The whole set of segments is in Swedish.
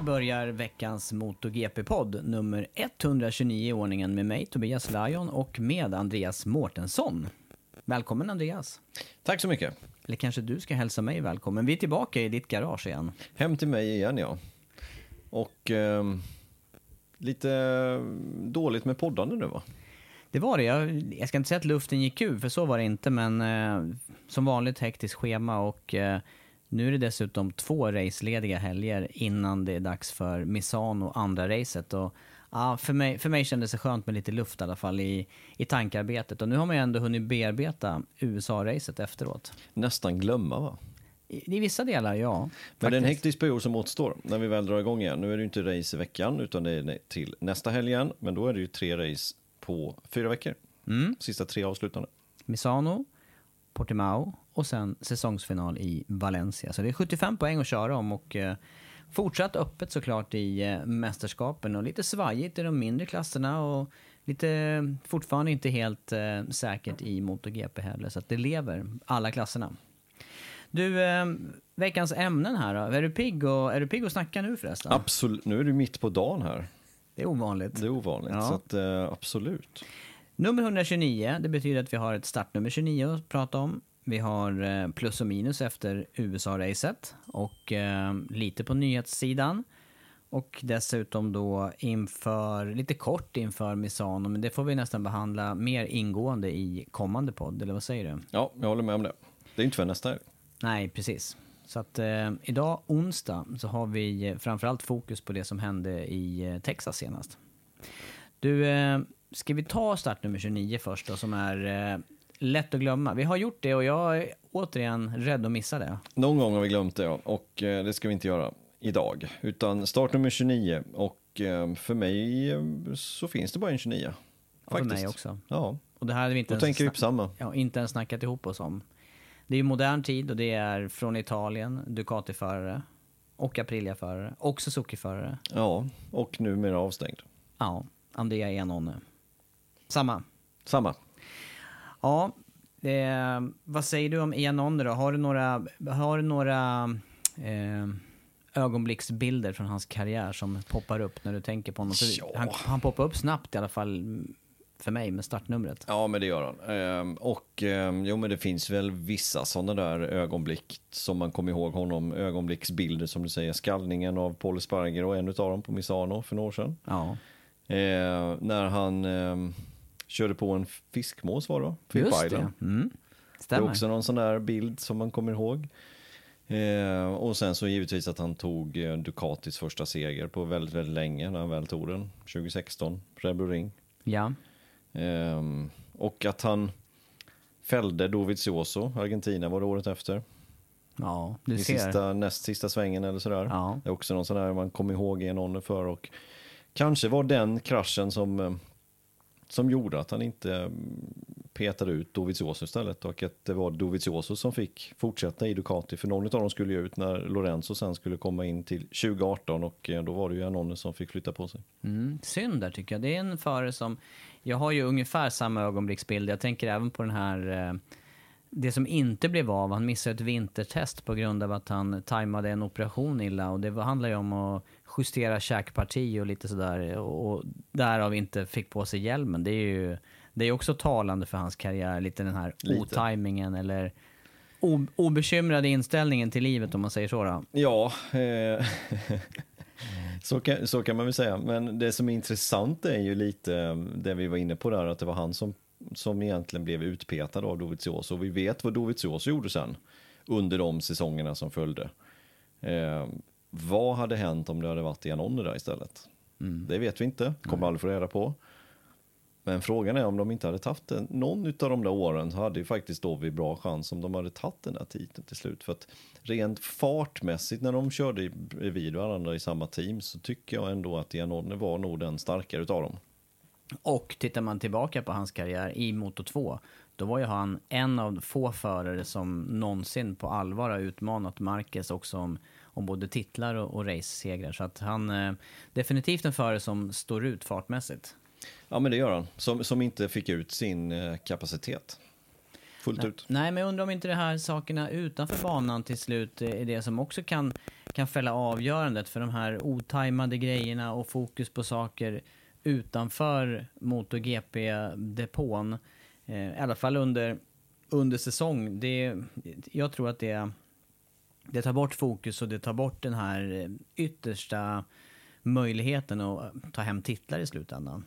Och där börjar veckans MotoGP-podd nummer 129 i ordningen med mig Tobias Lajon och med Andreas Mårtensson. Välkommen Andreas. Tack så mycket. Eller kanske du ska hälsa mig välkommen. Vi är tillbaka i ditt garage igen. Hem till mig igen, ja. Och ehm, lite dåligt med poddande nu, va? Det var det. Jag, jag ska inte säga att luften gick ur, för så var det inte, men eh, som vanligt hektiskt schema och eh, nu är det dessutom två racelediga helger innan det är dags för Misano andra racet. Och, ja, för, mig, för mig kändes det skönt med lite luft i alla fall i, i tankarbetet. Och nu har man ju ändå hunnit bearbeta USA-racet efteråt. Nästan glömma, va? I, I vissa delar, ja. Men det är en faktiskt. hektisk period som återstår när vi väl drar igång igen. Nu är det ju inte race i veckan, utan det är till nästa helg igen. Men då är det ju tre race på fyra veckor. Mm. Sista tre avslutande. Misano, Portimao och sen säsongsfinal i Valencia. Så det är 75 poäng att köra om och eh, fortsatt öppet såklart i eh, mästerskapen och lite svajigt i de mindre klasserna och lite eh, fortfarande inte helt eh, säkert i MotoGP heller. Så att det lever, alla klasserna. Du, eh, veckans ämnen här då. Är du pigg och, är du pigg att snacka nu förresten? Absolut. Nu är du mitt på dagen här. Det är ovanligt. Det är ovanligt, Ja. så att, eh, absolut. Nummer 129, det betyder att vi har ett startnummer 29 att prata om. Vi har eh, plus och minus efter USA-racet och eh, lite på nyhetssidan. Och dessutom då inför, lite kort inför Misano, men det får vi nästan behandla mer ingående i kommande podd, eller vad säger du? Ja, jag håller med om det. Det är inte för nästa helg. Nej, precis. Så att eh, idag, onsdag, så har vi eh, framförallt fokus på det som hände i Texas senast. Du, eh, ska vi ta startnummer 29 först då, som är eh, lätt att glömma? Vi har gjort det och jag är återigen rädd att missa det. Någon gång har vi glömt det, och eh, det ska vi inte göra idag. Utan startnummer 29, och eh, för mig eh, så finns det bara en 29. Och för mig också. Ja, Och det här hade vi inte då tänker vi på samma. ja, inte ens snackat ihop oss om. Det är ju modern tid och det är från Italien, Ducati-förare och Aprilia-förare och Suzuki-förare. Ja, och numera avstängd. Ja, Andrea Enone. Samma. Samma. Ja, eh, vad säger du om Enone då? Har du några, har du några eh, ögonblicksbilder från hans karriär som poppar upp när du tänker på honom? Ja. Han, han poppar upp snabbt i alla fall för mig med startnumret. Ja, men det gör han. Ehm, och ehm, jo, men det finns väl vissa sådana där ögonblick som man kommer ihåg honom. Ögonblicksbilder som du säger. Skallningen av Paul Esparger och en av dem på Misano för några år sedan. Ja, Ehm, när han ehm, körde på en fiskmås var det va? Phil just det. Byron. Mm. Det är också någon sån där bild som man kommer ihåg. Eh, och sen så givetvis att han tog eh, Ducatis första seger på väldigt, väldigt länge när han väl tog den. 2016, Red Bull Ring. Ja, Eh, och att han fällde Dovizioso, Argentina var det året efter. Ja, du I ser. sista, näst sista svängen eller sådär. Ja. Det är också någon sån där man kommer ihåg Enone för och kanske var den kraschen som, eh, som gjorde att han inte mm, petade ut Dovizioso istället och att det var Dovizioso som fick fortsätta i Ducati för någon av dem skulle ju ut när Lorenzo sen skulle komma in till 2018 och eh, då var det ju Enone som fick flytta på sig. Mm, synd där tycker jag. Det är en förare som... Jag har ju ungefär samma ögonblicksbild. Jag tänker även på den här... Eh, det som inte blev av. Han missade ett vintertest på grund av att han tajmade en operation illa. Och det handlar ju om att justera käkparti och lite sådär. Och, därav inte fick på sig hjälmen. Det är ju det är också talande för hans karriär. Lite den här Lite. otajmingen eller obekymrade inställningen till livet om man säger så. Då. Ja, eh, så, kan, så kan man väl säga. Men det som är intressant är ju lite eh, det vi var inne på där, att det var han som, som egentligen blev utpetad av Dovizioso. Och vi vet vad Dovizioso gjorde sen under de säsongerna som följde. Eh, vad hade hänt om det hade varit Janone där istället? Det vet vi inte, kommer aldrig få reda på. Men frågan är om de inte hade tagit den, någon av de där åren så hade ju faktiskt Dovi bra chans om de hade tagit den där titeln till slut. För att rent fartmässigt när de körde bredvid varandra i samma team så tycker jag ändå att Janone var nog den starkare utav dem. Och tittar man tillbaka på hans karriär i Moto 2, då var ju han en av få förare som någonsin på allvar har utmanat Marquez också om, om både titlar och, och race-segrar. Så att han eh, definitivt en förare som står ut fartmässigt. Ja men det gör han, som, som inte fick ut sin eh, kapacitet fullt ut. Nej, men jag undrar om inte de här sakerna utanför banan till slut är det som också kan, kan fälla avgörandet för de här otajmade grejerna och fokus på saker utanför MotoGP-depån. Eh, I alla fall under, under säsong. Det, jag tror att det, det tar bort fokus och det tar bort den här eh, yttersta möjligheten att ta hem titlar i slutändan.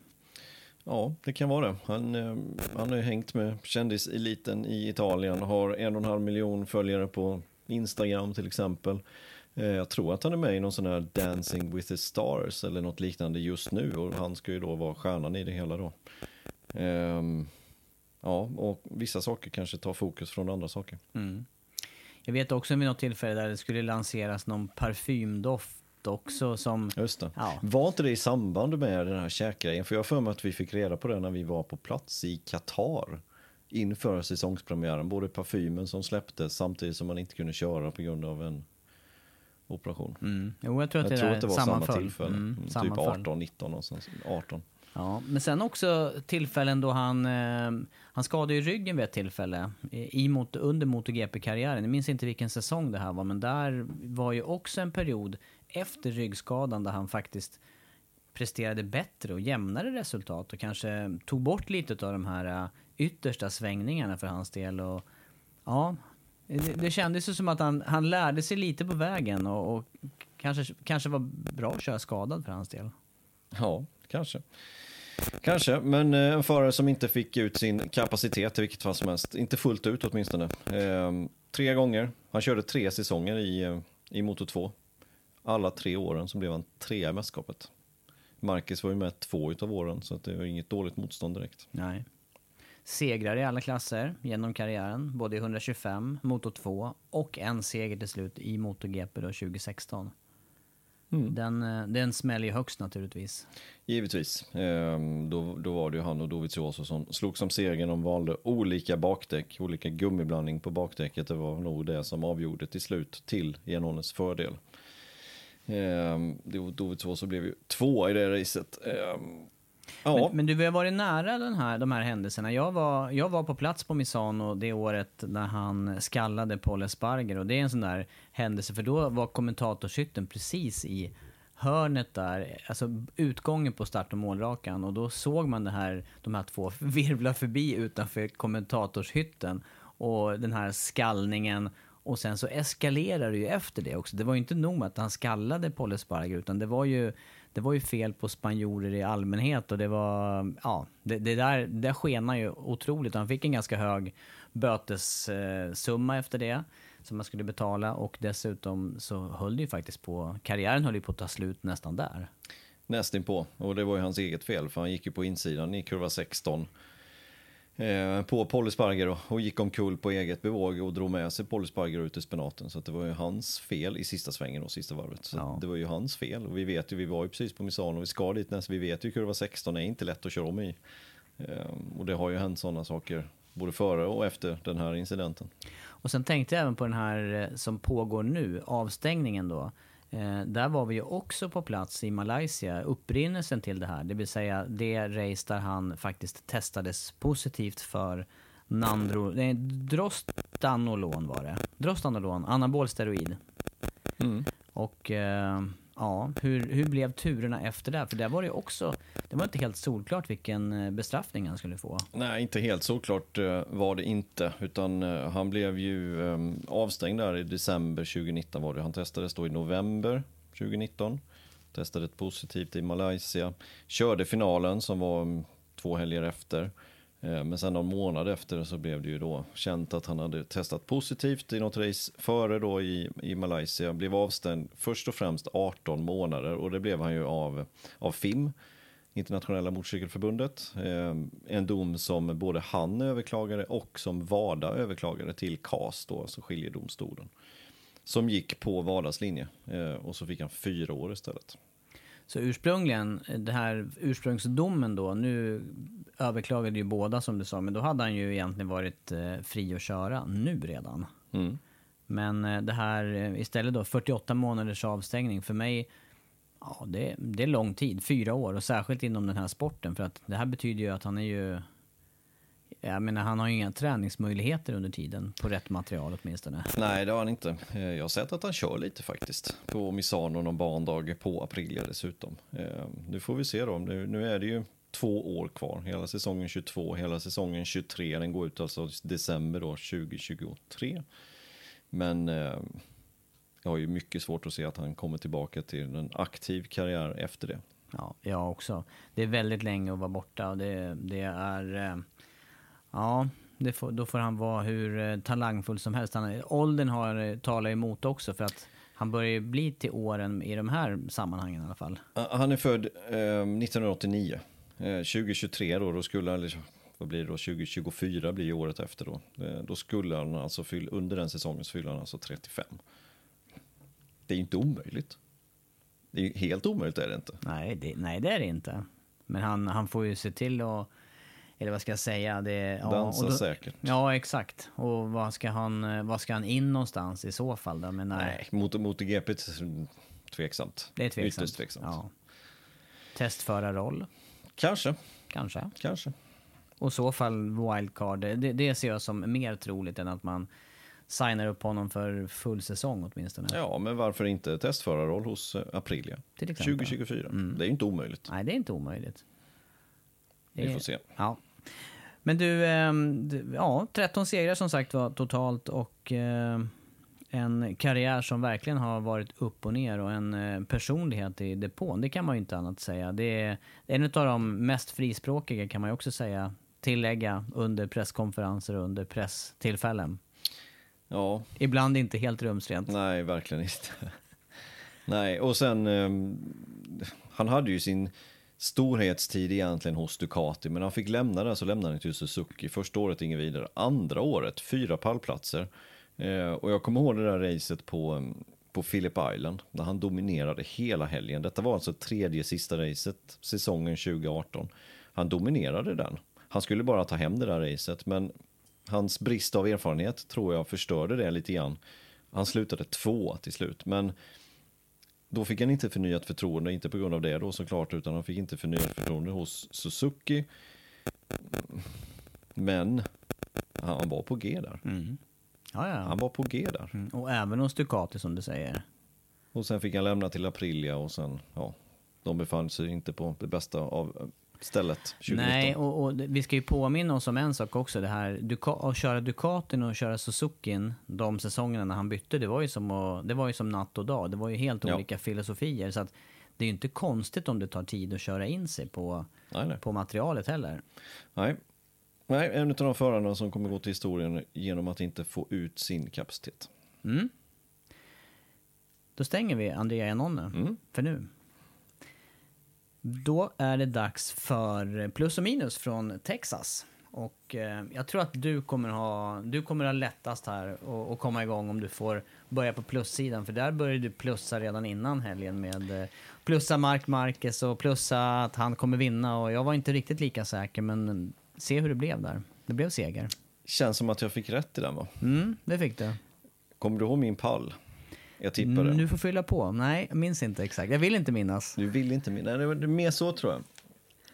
Ja, det kan vara det. Han, eh, han har ju hängt med kändiseliten i Italien, har en och en halv miljon följare på Instagram till exempel. Eh, Jag tror att han är med i någon sån här Dancing with the Stars eller något liknande just nu och han ska ju då vara stjärnan i det hela då. Ehm, Ja, och vissa saker kanske tar fokus från andra saker. Mm. Jag vet också vid något tillfälle där det skulle lanseras någon parfymdoft också som... Just det. Ja. Var inte det i samband med den här käkgrejen? För jag har för mig att vi fick reda på det när vi var på plats i Qatar inför säsongspremiären. Både parfymen som släpptes samtidigt som man inte kunde köra på grund av en operation. Mm. Jo, jag tror att Jag det, tror att det var samma tillfälle. Mm, Mm, typ sammanföll. 18, 19 någonstans. 18. Ja, men sen också tillfällen då han, eh, han skadade ju ryggen vid ett tillfälle i, mot, under MotoGP-karriären. Jag minns inte vilken säsong det här var, men där var ju också en period efter ryggskadan där han faktiskt presterade bättre och jämnare resultat och kanske tog bort lite av de här eh, yttersta svängningarna för hans del. Och, ja, det, det kändes ju som att han, han lärde sig lite på vägen och, och kanske, kanske var bra att köra skadad för hans del. Ja, kanske. Kanske, men eh, en förare som inte fick ut sin kapacitet i vilket fall som helst. Inte fullt ut åtminstone. Ehm, tre gånger. Han körde tre säsonger i, eh, i Moto 2. Alla tre åren så blev han trea i mästerskapet. Marcus var ju med två utav åren så det var inget dåligt motstånd direkt. Nej. Segrar i alla klasser genom karriären, både i 125, Moto 2 och en seger till slut i MotoGP då 2016. Den, eh, den smäller ju högst naturligtvis. Givetvis. Ehm, då, då var det ju han och Dovizioso som slog som segern. De valde olika bakdäck, olika gummiblandning på bakdäcket. Det var nog det som avgjorde till slut till Janones fördel. Ehm, Do- Dovizioso blev ju två i det racet. Ehm, ja, Men, men du, vi har varit nära den här, de här händelserna. Jag var, jag var på plats på Misano det året när han skallade Paul Esparger och det är en sån där händelse för då var kommentatorshytten precis i hörnet där, alltså utgången på start och målrakan och då såg man det här, de här två virvla förbi utanför kommentatorshytten och den här skallningen och sen så eskalerar det ju efter det också. Det var ju inte nog med att han skallade Paul Esparger utan det var ju, det var ju fel på spanjorer i allmänhet och det var, ja, det, det där, det skenar ju otroligt. Han fick en ganska hög bötessumma efter det som man skulle betala och dessutom så höll det ju faktiskt på, karriären höll ju på att ta slut nästan där. nästinpå. Och det var ju hans eget fel för han gick ju på insidan i kurva 16 eh, på Polly Sparger och gick omkull på eget bevåg och drog med sig Polly Sparger ut i spenaten. Så det var ju hans fel i sista svängen och sista varvet. Så Ja. det var ju hans fel. Och vi vet ju, vi var ju precis på Misano, vi ska dit nästa, vi vet ju kurva 16 är inte lätt att köra om i. Eh, och det har ju hänt sådana saker både före och efter den här incidenten. Och sen tänkte jag även på den här eh, som pågår nu, avstängningen då. Eh, där var vi ju också på plats i Malaysia, upprinnelsen till det här. Det vill säga det race där han faktiskt testades positivt för Nandro, nej, Drostanolon var det. Drostanolon, anabol steroid. Och eh, ja, hur, hur blev turerna efter det? För där var det ju också, det var inte helt solklart vilken eh, bestraffning han skulle få. Nej, inte helt såklart eh, var det inte. Utan eh, han blev ju eh, avstängd där i december 2019 var det. Han testades då i november 2019. Testade ett positivt i Malaysia. Körde finalen som var mm, två helger efter. Eh, men sen någon månad efter så blev det ju då känt att han hade testat positivt i något race före då i, i Malaysia. Blev avstängd först och främst 18 månader och det blev han ju av, av FIM. Internationella motorcykelförbundet. Eh, en dom som både han överklagade och som WADA överklagade till CAS, då, alltså skiljedomstolen. Som gick på WADAs linje eh, och så fick han fyra år istället. Så ursprungligen, den här ursprungsdomen då, nu överklagade ju båda som du sa, men då hade han ju egentligen varit eh, fri att köra nu redan. Mm. Men eh, det här eh, istället då, 48 månaders avstängning, för mig, ja det, det är lång tid, fyra år, och särskilt inom den här sporten, för att det här betyder ju att han är ju, jag menar han har ju inga träningsmöjligheter under tiden, på rätt material åtminstone. Nej, det har han inte. Eh, Jag har sett att han kör lite faktiskt. På Misano någon bandag på Aprilia dessutom. Eh, Nu får vi se då. Nu, nu är det ju två år kvar. Hela säsongen 22, hela säsongen 23. Den går ut alltså december då 2023. Men eh, jag har ju mycket svårt att se att han kommer tillbaka till en aktiv karriär efter det. Ja, jag också. Det är väldigt länge att vara borta och det, det är... Ja, får, då får han vara hur eh, talangfull som helst. Han, åldern har, eh, talar emot också för att han börjar bli till åren i de här sammanhangen i alla fall. Han är född eh, 1989. Eh, 2023 då, då skulle han, eller vad blir det då, 2024 blir ju året efter då. Eh, då skulle han alltså fylla, under den säsongen så fyller han alltså 35. Det är ju inte omöjligt. Det är ju helt omöjligt är det inte. Nej, det, nej, det är det inte. Men han, han får ju se till att... Eller vad ska jag säga? Det, ja, Dansa då- säkert. Ja, exakt. Och vad ska, han, eh, vad ska han in någonstans i så fall då? Men, Nej, mot, mot GP är tveksamt. Det är tveksamt. Ytterst tveksamt. Ja. Testförarroll, Kanske, kanske. kanske. Och i så fall wildcard, det, det ser jag som mer troligt än att man signar upp honom för full säsong åtminstone. Ja, men varför inte testförarroll hos eh, Aprilia? Till exempel. 2024. Det är ju inte omöjligt. Nej, det är inte omöjligt. Det Vi får se. Ja. Men du, ehm, du, ja, 13 segrar som sagt var totalt och ehm, en karriär som verkligen har varit upp och ner och en eh, personlighet i depån. Det kan man ju inte annat säga. Det är en av de mest frispråkiga kan man ju också säga, tillägga under presskonferenser och under presstillfällen. Ja, Ibland inte helt rumsrent. Nej, verkligen inte. Nej, och sen, ehm, han hade ju sin storhetstid egentligen hos Ducati, men han fick lämna där så lämnade han till Suzuki. Första året inget vidare, andra året fyra pallplatser. Eh, och jag kommer ihåg det där racet på, på Phillip Island, när han dominerade hela helgen. Detta var alltså tredje sista racet säsongen 2018. Han dominerade den. Han skulle bara ta hem det där racet, men hans brist av erfarenhet tror jag förstörde det lite grann. Han slutade två till slut, men då fick han inte förnyat förtroende, inte på grund av det då såklart, utan han fick inte förnyat förtroende hos Suzuki. Men han var på G där. Ja, ja. Han var på G där. Mm, Och även hos Ducati som du säger. Och sen fick han lämna till Aprilia och sen, ja, de befann sig inte på det bästa av stället 2019. Nej, och, och vi ska ju påminna oss om en sak också. Det här att köra Ducatin och köra Suzukin de säsongerna när han bytte, det var ju som, att, det var ju som natt och dag. Det var ju helt Ja. olika filosofier. Så att det är ju inte konstigt om det tar tid att köra in sig på, Nej, nej. på materialet heller. Nej. Nej, en av de förarna som kommer gå till historien genom att inte få ut sin kapacitet. Mm. Då stänger vi Andrea Janone Mm. för nu. Då är det dags för plus och minus från Texas. Och eh, jag tror att du kommer ha, du kommer ha lättast här och, och komma igång om du får börja på plussidan. För där började du plussa redan innan helgen med eh, plussa Mark Marquez och plussa att han kommer vinna. Och jag var inte riktigt lika säker, men se hur det blev där. Det blev seger. Känns som att jag fick rätt i den va? Mm, det fick du. Kommer du ihåg min pall? Jag tippade. Mm, du får fylla på. Nej, jag minns inte exakt. Jag vill inte minnas. Du vill inte minnas? Det var mer så tror jag.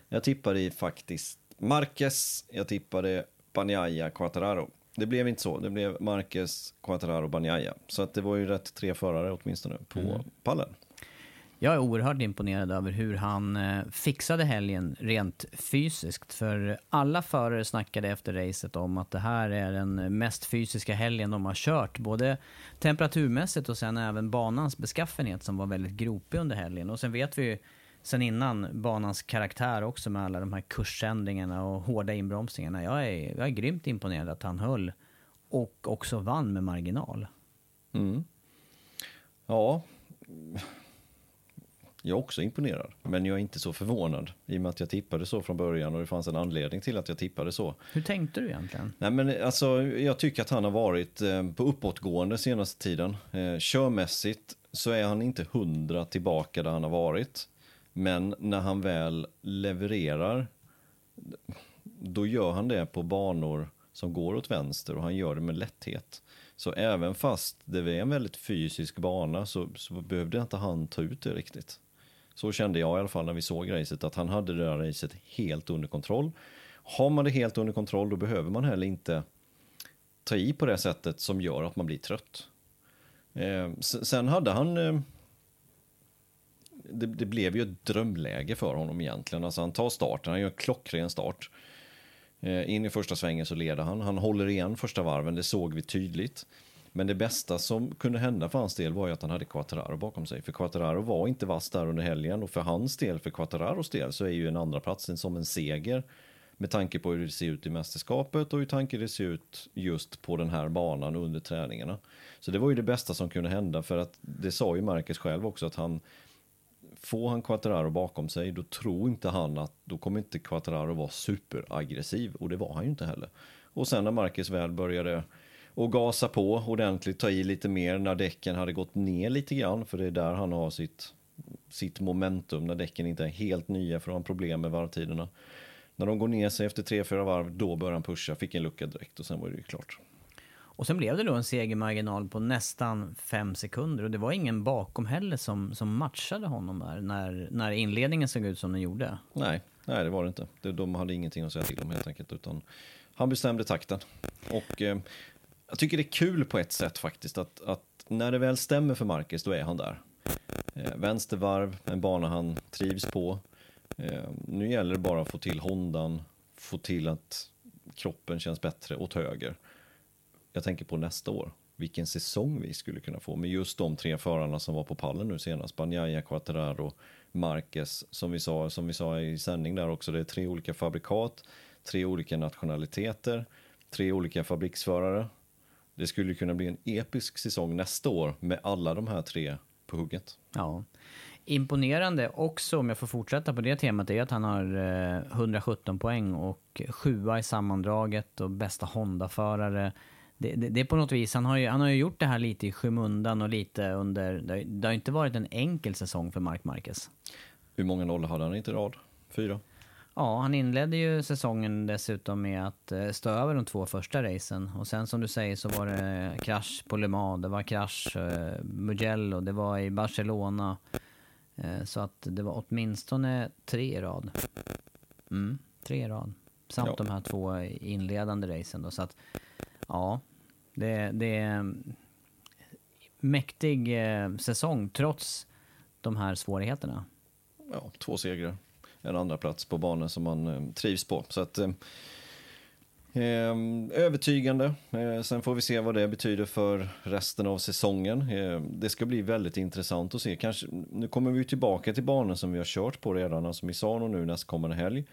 Jag tippade i faktiskt Marquez, jag tippade Banjaya, Quattararo. Det blev inte så, det blev Marquez, Quattararo, Banjaya. Så att det var ju rätt tre förare åtminstone på mm. pallen. Jag är oerhört imponerad över hur han eh, fixade helgen rent fysiskt. För alla förare snackade efter racet om att det här är den mest fysiska helgen de har kört. Både temperaturmässigt och sen även banans beskaffenhet som var väldigt gropig under helgen. Och sen vet vi ju sen innan banans karaktär också med alla de här kursändringarna och hårda inbromsningarna. Jag är, jag är grymt imponerad att han höll och också vann med marginal. Mm. Ja, jag är också imponerad, men jag är inte så förvånad i och med att jag tippade så från början och det fanns en anledning till att jag tippade så. Hur tänkte du egentligen? Nej, men alltså, jag tycker att han har varit eh, på uppåtgående senaste tiden. Eh, körmässigt så är han inte hundra tillbaka där han har varit. Men när han väl levererar, då gör han det på banor som går åt vänster och han gör det med lätthet. Så även fast det är en väldigt fysisk bana så, så behövde inte han ta ut det riktigt. Så kände jag i alla fall när vi såg racet, att han hade det där racet helt under kontroll. Har man det helt under kontroll då behöver man heller inte ta i på det sättet som gör att man blir trött. Eh, sen hade han eh, det, det, blev ju ett drömläge för honom egentligen. Alltså han tar starten, han gör en klockren start. Eh, in i första svängen så leder han. Han håller igen första varven, det såg vi tydligt. Men det bästa som kunde hända för hans del var ju att han hade Quattararo bakom sig. För Quattararo var inte vass där under helgen och för hans del, för Quattararos del, så är ju en andra platsen som en seger. Med tanke på hur det ser ut i mästerskapet och hur tanke det ser ut just på den här banan under träningarna. Så det var ju det bästa som kunde hända för att det sa ju Marcus själv också att han får han Quattararo bakom sig, då tror inte han att då kommer inte Quattararo vara superaggressiv och det var han ju inte heller. Och sen när Marcus väl började och gasa på ordentligt, ta i lite mer när däcken hade gått ner lite grann, för det är där han har sitt, sitt momentum, när däcken inte är helt nya för att ha problem med varvtiderna. När de går ner sig efter 3-4 varv, då börjar han pusha, fick en lucka direkt och sen var det ju klart. Och sen blev det då en segermarginal på nästan fem sekunder och det var ingen bakom heller som, som matchade honom där när, när inledningen såg ut som den gjorde. Nej, nej det var det inte. De hade ingenting att säga till om helt enkelt utan han bestämde takten. Och eh, jag tycker det är kul på ett sätt faktiskt att, att när det väl stämmer för Marcus då är han där. Eh, vänstervarv, en bana han trivs på. Eh, nu gäller det bara att få till Hondan, få till att kroppen känns bättre åt höger jag tänker på nästa år. Vilken säsong vi skulle kunna få med just de tre förarna som var på pallen nu senast. Banjaya, Quattararo, Marquez. Som vi, sa, som vi sa i sändning där också, det är tre olika fabrikat, tre olika nationaliteter, tre olika fabriksförare. Det skulle kunna bli en episk säsong nästa år med alla de här tre på hugget. Ja. Imponerande också, om jag får fortsätta på det temat, är att han har 117 poäng och sjua i sammandraget och bästa Honda-förare det, det, det, är på något vis, han har, ju, han har ju gjort det här lite i skymundan och lite under, det, det har inte varit en enkel säsong för Mark Marquez. Hur många nollor hade han inte i rad? Fyra? Ja, han inledde ju säsongen dessutom med att eh, stå över de två första racen. Och sen som du säger så var det krasch på Le Mans, det var krasch eh, Mugello, det var i Barcelona. Eh, så att det var åtminstone tre i rad. Mm, tre i rad. Samt ja. de här två inledande racen då. Så att, ja, det, det är mäktig eh, säsong trots de här svårigheterna. Ja, två segrar. En andra plats på banan som man eh, trivs på. Så att, eh, eh, övertygande. Eh, sen får vi se vad det betyder för resten av säsongen. Eh, det ska bli väldigt intressant att se. Kanske, nu kommer vi tillbaka till banan som vi har kört på redan, alltså Misano nu nästkommande helg.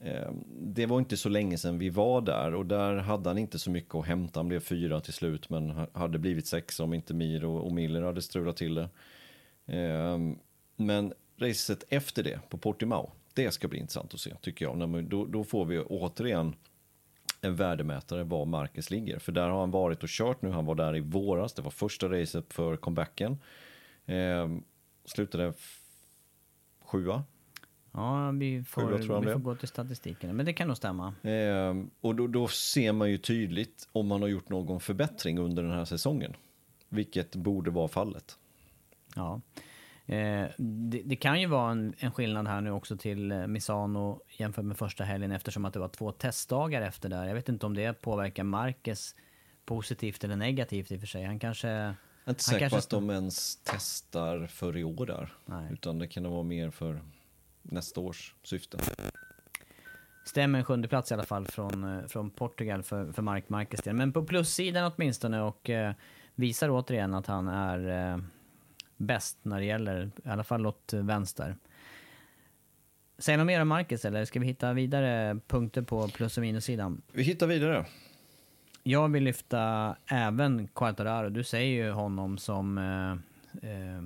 Eh, det var inte så länge sedan vi var där och där hade han inte så mycket att hämta. Han blev fyra till slut men hade blivit sex om inte Mir och Miller hade strulat till det. Eh, men racet efter det på Portimao, det ska bli intressant att se tycker jag. Då, då får vi återigen en värdemätare var Marcus ligger. För där har han varit och kört nu. Han var där i våras. Det var första racet för comebacken. Eh, slutade sjua. Ja, vi får, Sjua vi får gå till statistiken. Men det kan nog stämma. Eh, och då, då ser man ju tydligt om man har gjort någon förbättring under den här säsongen. Vilket borde vara fallet. Ja. Eh, det, det kan ju vara en, en skillnad här nu också till eh, Misano jämfört med första helgen eftersom att det var två testdagar efter där. Jag vet inte om det påverkar Marquez positivt eller negativt i och för sig. Han kanske... Jag är inte säker på att de ens testar för i år där. Nej. Utan det kan vara mer för nästa års syfte. stämmer en sjunde plats i alla fall från, eh, från Portugal för, för Mark Marquez del. Men på plussidan åtminstone och eh, visar återigen att han är eh, bäst när det gäller, i alla fall åt vänster. Säg något mer om Marquez eller ska vi hitta vidare punkter på plus och minussidan? Vi hittar vidare. Jag vill lyfta även Quartararo. Du säger ju honom som... Eh, eh,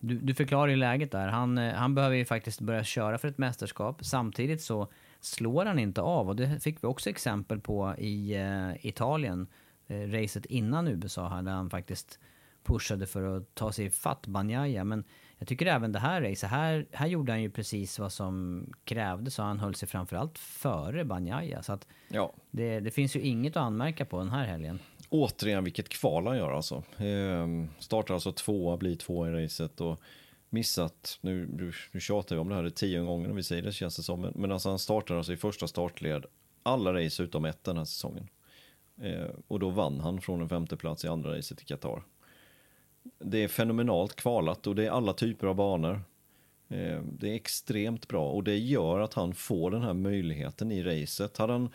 du, du förklarar ju läget där. Han, eh, han behöver ju faktiskt börja köra för ett mästerskap. Samtidigt så slår han inte av. Och det fick vi också exempel på i eh, Italien. Eh, racet innan USA där han faktiskt pushade för att ta sig fatt Banjaya. Men jag tycker även det här racet, här, här gjorde han ju precis vad som krävdes och han höll sig framförallt före Banjaya. Så att Ja, det, det finns ju inget att anmärka på den här helgen. återigen vilket kval han gör alltså. Ehm, startar alltså tvåa, blir tvåa i racet och missat, nu, nu, tjatar vi om det här det tio gånger när vi säger det känns det som, men, alltså han startar alltså i första startled alla race utom ett den här säsongen. Ehm, och då vann han från en femte plats i andra racet i Qatar. Det är fenomenalt kvalat och det är alla typer av banor. Eh, det är extremt bra och det gör att han får den här möjligheten i racet. Hade han,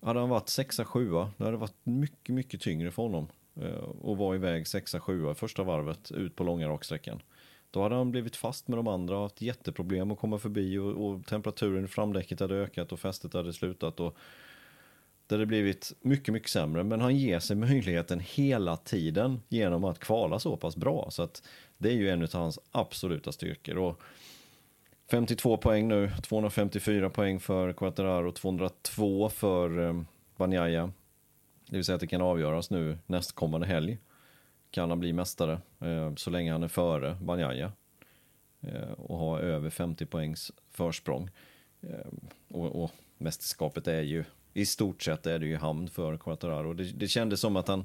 hade han varit sexa, sjua, då hade det varit mycket, mycket tyngre för honom eh, och var vara iväg sexa, sjua i första varvet ut på långa raksträckan. Då hade han blivit fast med de andra och haft jätteproblem att komma förbi och, och temperaturen i framdäcket hade ökat och fästet hade slutat. Och där det blivit mycket, mycket sämre. Men han ger sig möjligheten hela tiden genom att kvala så pass bra. Så att det är ju en av hans absoluta styrkor. Och 52 poäng nu, 254 poäng för Quattararo, 202 för eh, Banjaya. Det vill säga att det kan avgöras nu nästkommande helg. Kan han bli mästare eh, så länge han är före Banjaya. Eh, och ha över 50 poängs försprång. Eh, och, och mästerskapet är ju, i stort sett är det ju hamn för Quattararo. Det, det kändes som att han,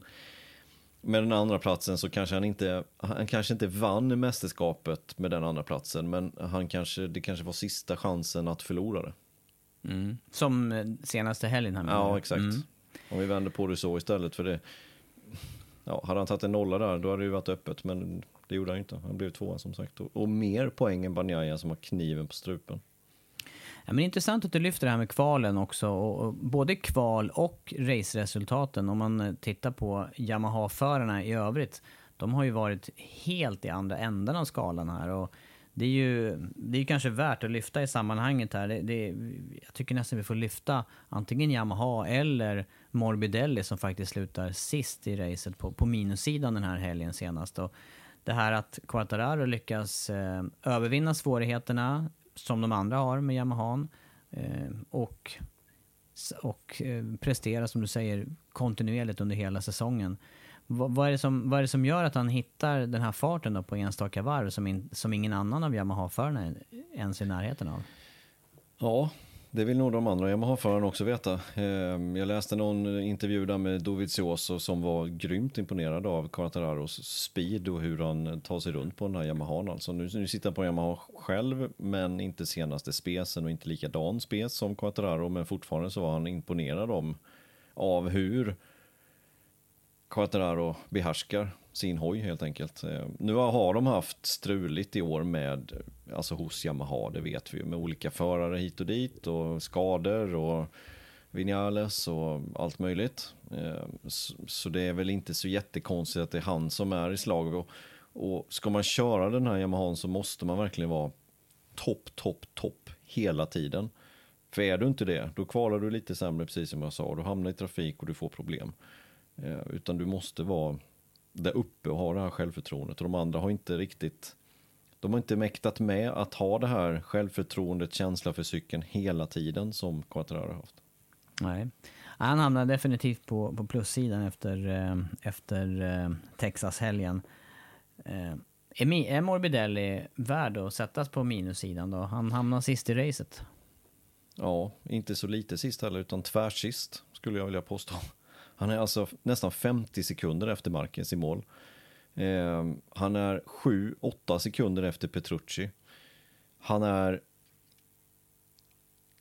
med den andra platsen så kanske han inte, han kanske inte vann mästerskapet med den andra platsen, men han kanske, det kanske var sista chansen att förlora det. Som eh, senaste helgen här. menar Ja, exakt. Mm. Om vi vänder på det så istället för det. Ja, hade han tagit en nolla där, då hade det ju varit öppet, men det gjorde han inte. Han blev tvåa som sagt. Och, och mer poäng än Banjaya som har kniven på strupen. Ja, men intressant att du lyfter det här med kvalen också. Och, både kval och raceresultaten, om man eh, tittar på Yamaha-förarna i övrigt, de har ju varit helt i andra änden av skalan här. Och det är ju det är kanske värt att lyfta i sammanhanget här. Det, det, jag tycker nästan vi får lyfta antingen Yamaha eller Morbidelli som faktiskt slutar sist i racet på, på minussidan den här helgen senast. Och det här att Quattararo lyckas eh, övervinna svårigheterna som de andra har med Yamahan eh, och, och eh, prestera, som du säger, kontinuerligt under hela säsongen. Vad, vad, är det som, vad är det som gör att han hittar den här farten då på enstaka varv som, in, som ingen annan av Yamaha-förarna ens är i närheten av? Ja, det vill nog de andra Yamaha-förarna också veta. Ehm, jag läste någon intervju där med Dovizioso som var grymt imponerad av Quartararos speed och hur han tar sig runt på den här Yamahan. Alltså nu, nu sitter han på Yamaha själv, men inte senaste spesen och inte likadan spes som Quartararo, men fortfarande så var han imponerad om, av hur Quattararo behärskar sin hoj helt enkelt. Eh, nu har de haft struligt i år med, alltså hos Yamaha, det vet vi ju, med olika förare hit och dit och skador och Vinales och allt möjligt. Eh, så- det är väl inte så jättekonstigt att det är han som är i slag. Och, och ska man köra den här Yamahan så måste man verkligen vara topp, topp, topp hela tiden. För är du inte det, då kvalar du lite sämre, precis som jag sa. Du hamnar i trafik och du får problem. Eh, utan du måste vara där uppe och ha det här självförtroendet. Och de andra har inte riktigt, de har inte mäktat med att ha det här självförtroendet, känsla för cykeln hela tiden som Quattararo har haft. Nej. Han hamnar definitivt på, på plussidan efter, eh, efter eh, Texas-helgen. Eh, är, är Morbidelli värd att sättas på minussidan då? Han hamnar sist i racet. Ja, inte så lite sist heller, utan tvärsist skulle jag vilja påstå. Han är alltså nästan 50 sekunder efter Marquez i mål. Eh, han är 7-8 sekunder efter Petrucci. Han är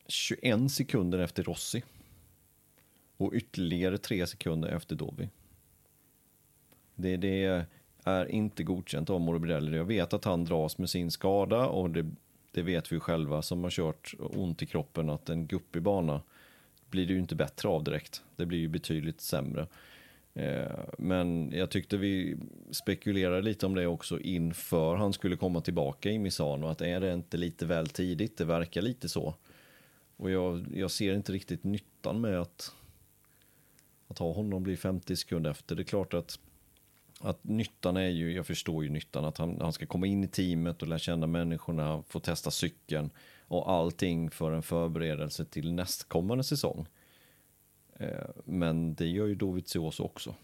21 sekunder efter Rossi. Och ytterligare 3 sekunder efter Dovi. Det, det är inte godkänt av Morbidelli. Jag vet att han dras med sin skada och det, det vet vi själva som har kört ont i kroppen att en guppig bana blir det ju inte bättre av direkt. Det blir ju betydligt sämre. Eh, men jag tyckte vi spekulerade lite om det också inför han skulle komma tillbaka i Misano. Att är det inte lite väl tidigt? Det verkar lite så. Och jag, jag ser inte riktigt nyttan med att, att ha honom bli 50 sekunder efter. Det är klart att, att nyttan är ju, jag förstår ju nyttan, att han, han ska komma in i teamet och lära känna människorna, få testa cykeln och allting för en förberedelse till nästkommande säsong. Eh, Men det gör ju Dovizioso också.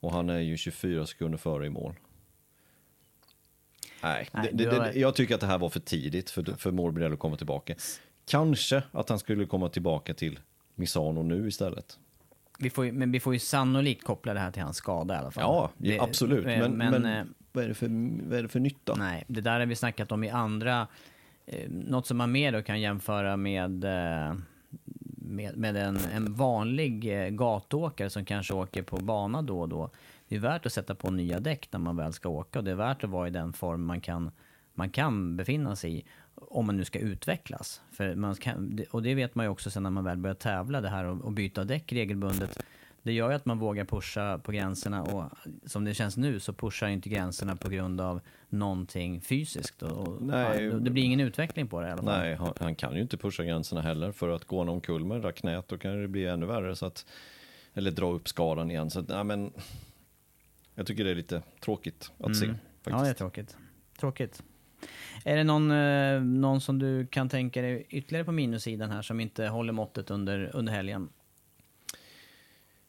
Och han är ju 24 sekunder före i mål. Nej, Nej, det, det, det, jag tycker att det här var för tidigt för, för Morbidelli att komma tillbaka. Kanske att han skulle komma tillbaka till Misano nu istället. Vi får men vi får ju sannolikt koppla det här till hans skada i alla fall. Ja, Det- absolut. eh, Men, men, eh, vad, är det för, vad är det för nytta? Nej, det där har vi snackat om i andra... Eh, något som man mer då kan jämföra med, eh, med, med en, en vanlig eh, gatåkare som kanske åker på bana då och då. Det är värt att sätta på nya däck när man väl ska åka och det är värt att vara i den form man kan, man kan befinna sig i om man nu ska utvecklas. För man kan, och det vet man ju också sen när man väl börjar tävla, det här och, och byta däck regelbundet. Det gör ju att man vågar pusha på gränserna och som det känns nu så pushar inte gränserna på grund av någonting fysiskt. Och, Nej. det blir ingen utveckling på det i alla fall. Nej, han, han kan ju inte pusha gränserna heller för att gå någon kull med knät då kan det bli ännu värre så att eller dra upp skadan igen så att, nej, men jag tycker det är lite tråkigt att se faktiskt. Ja, det är tråkigt. Tråkigt. Är det någon, eh, någon som du kan tänka dig ytterligare på minussidan här som inte håller måttet under, under helgen?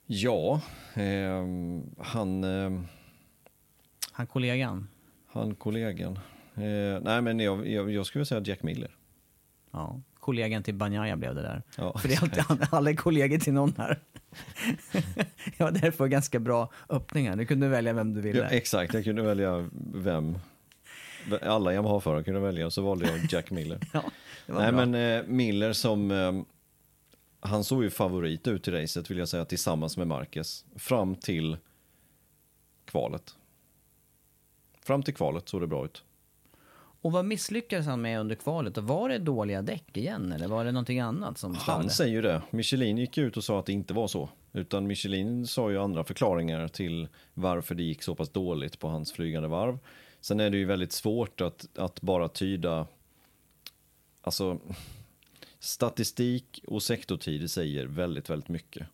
Ja, ehm, han, ehm, Han kollegan? han kollegan. Eh, nej men jag, jag, jag skulle säga Jack Miller. Ja, kollegan till Banjaya blev det där. Ja, För det är alltid, alla är kollegor till någon här. ja, det var ganska bra öppningar. Du kunde välja vem du ville. Ja, exakt, jag kunde välja vem. Alla Yamaha-förare kunde välja, så valde jag Jack Miller. Ja, Nej bra. men eh, Miller som, eh, han såg ju favorit ut i racet vill jag säga tillsammans med Marquez. Fram till kvalet. Fram till kvalet såg det bra ut. Och vad misslyckades han med under kvalet? Var det dåliga däck igen eller var det någonting annat som störde? Han säger ju det. Michelin gick ut och sa att det inte var så. Utan Michelin sa ju andra förklaringar till varför det gick så pass dåligt på hans flygande varv. Sen är det ju väldigt svårt att, att bara tyda, alltså statistik och sektortider säger väldigt, väldigt mycket.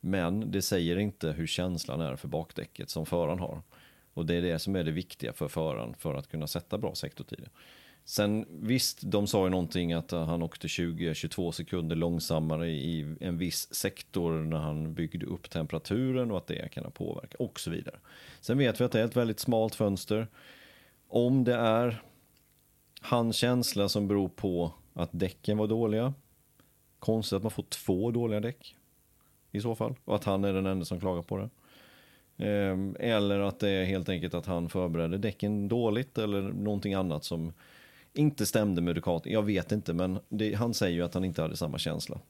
Men det säger inte hur känslan är för bakdäcket som föraren har. Och det är det som är det viktiga för föraren för att kunna sätta bra sektortider. Sen visst, de sa ju någonting att han åkte 20-22 sekunder långsammare i en viss sektor när han byggde upp temperaturen och att det kan ha påverkat och så vidare. Sen vet vi att det är ett väldigt smalt fönster. Om det är hans känsla som beror på att däcken var dåliga. Konstigt att man får två dåliga däck i så fall och att han är den enda som klagar på det. Ehm, eller att det är helt enkelt att han förberedde däcken dåligt eller någonting annat som inte stämde med Ducati. Jag vet inte, men det, han säger ju att han inte hade samma känsla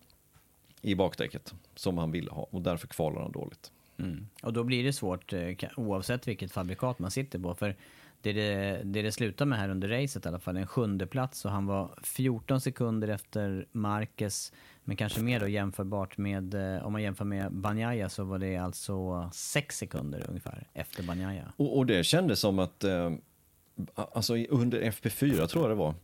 i bakdäcket som han ville ha och därför kvalar han dåligt. Mm. Och då blir det svårt eh, oavsett vilket fabrikat man sitter på. För det det, det det slutar med här under racet i alla fall, en sjunde plats och han var 14 sekunder efter Marquez. Men kanske mer då jämförbart med, eh, om man jämför med Banjaya så var det alltså 6 sekunder ungefär efter Banjaya. Och, och det kändes som att, eh, alltså under FP4 tror jag det var,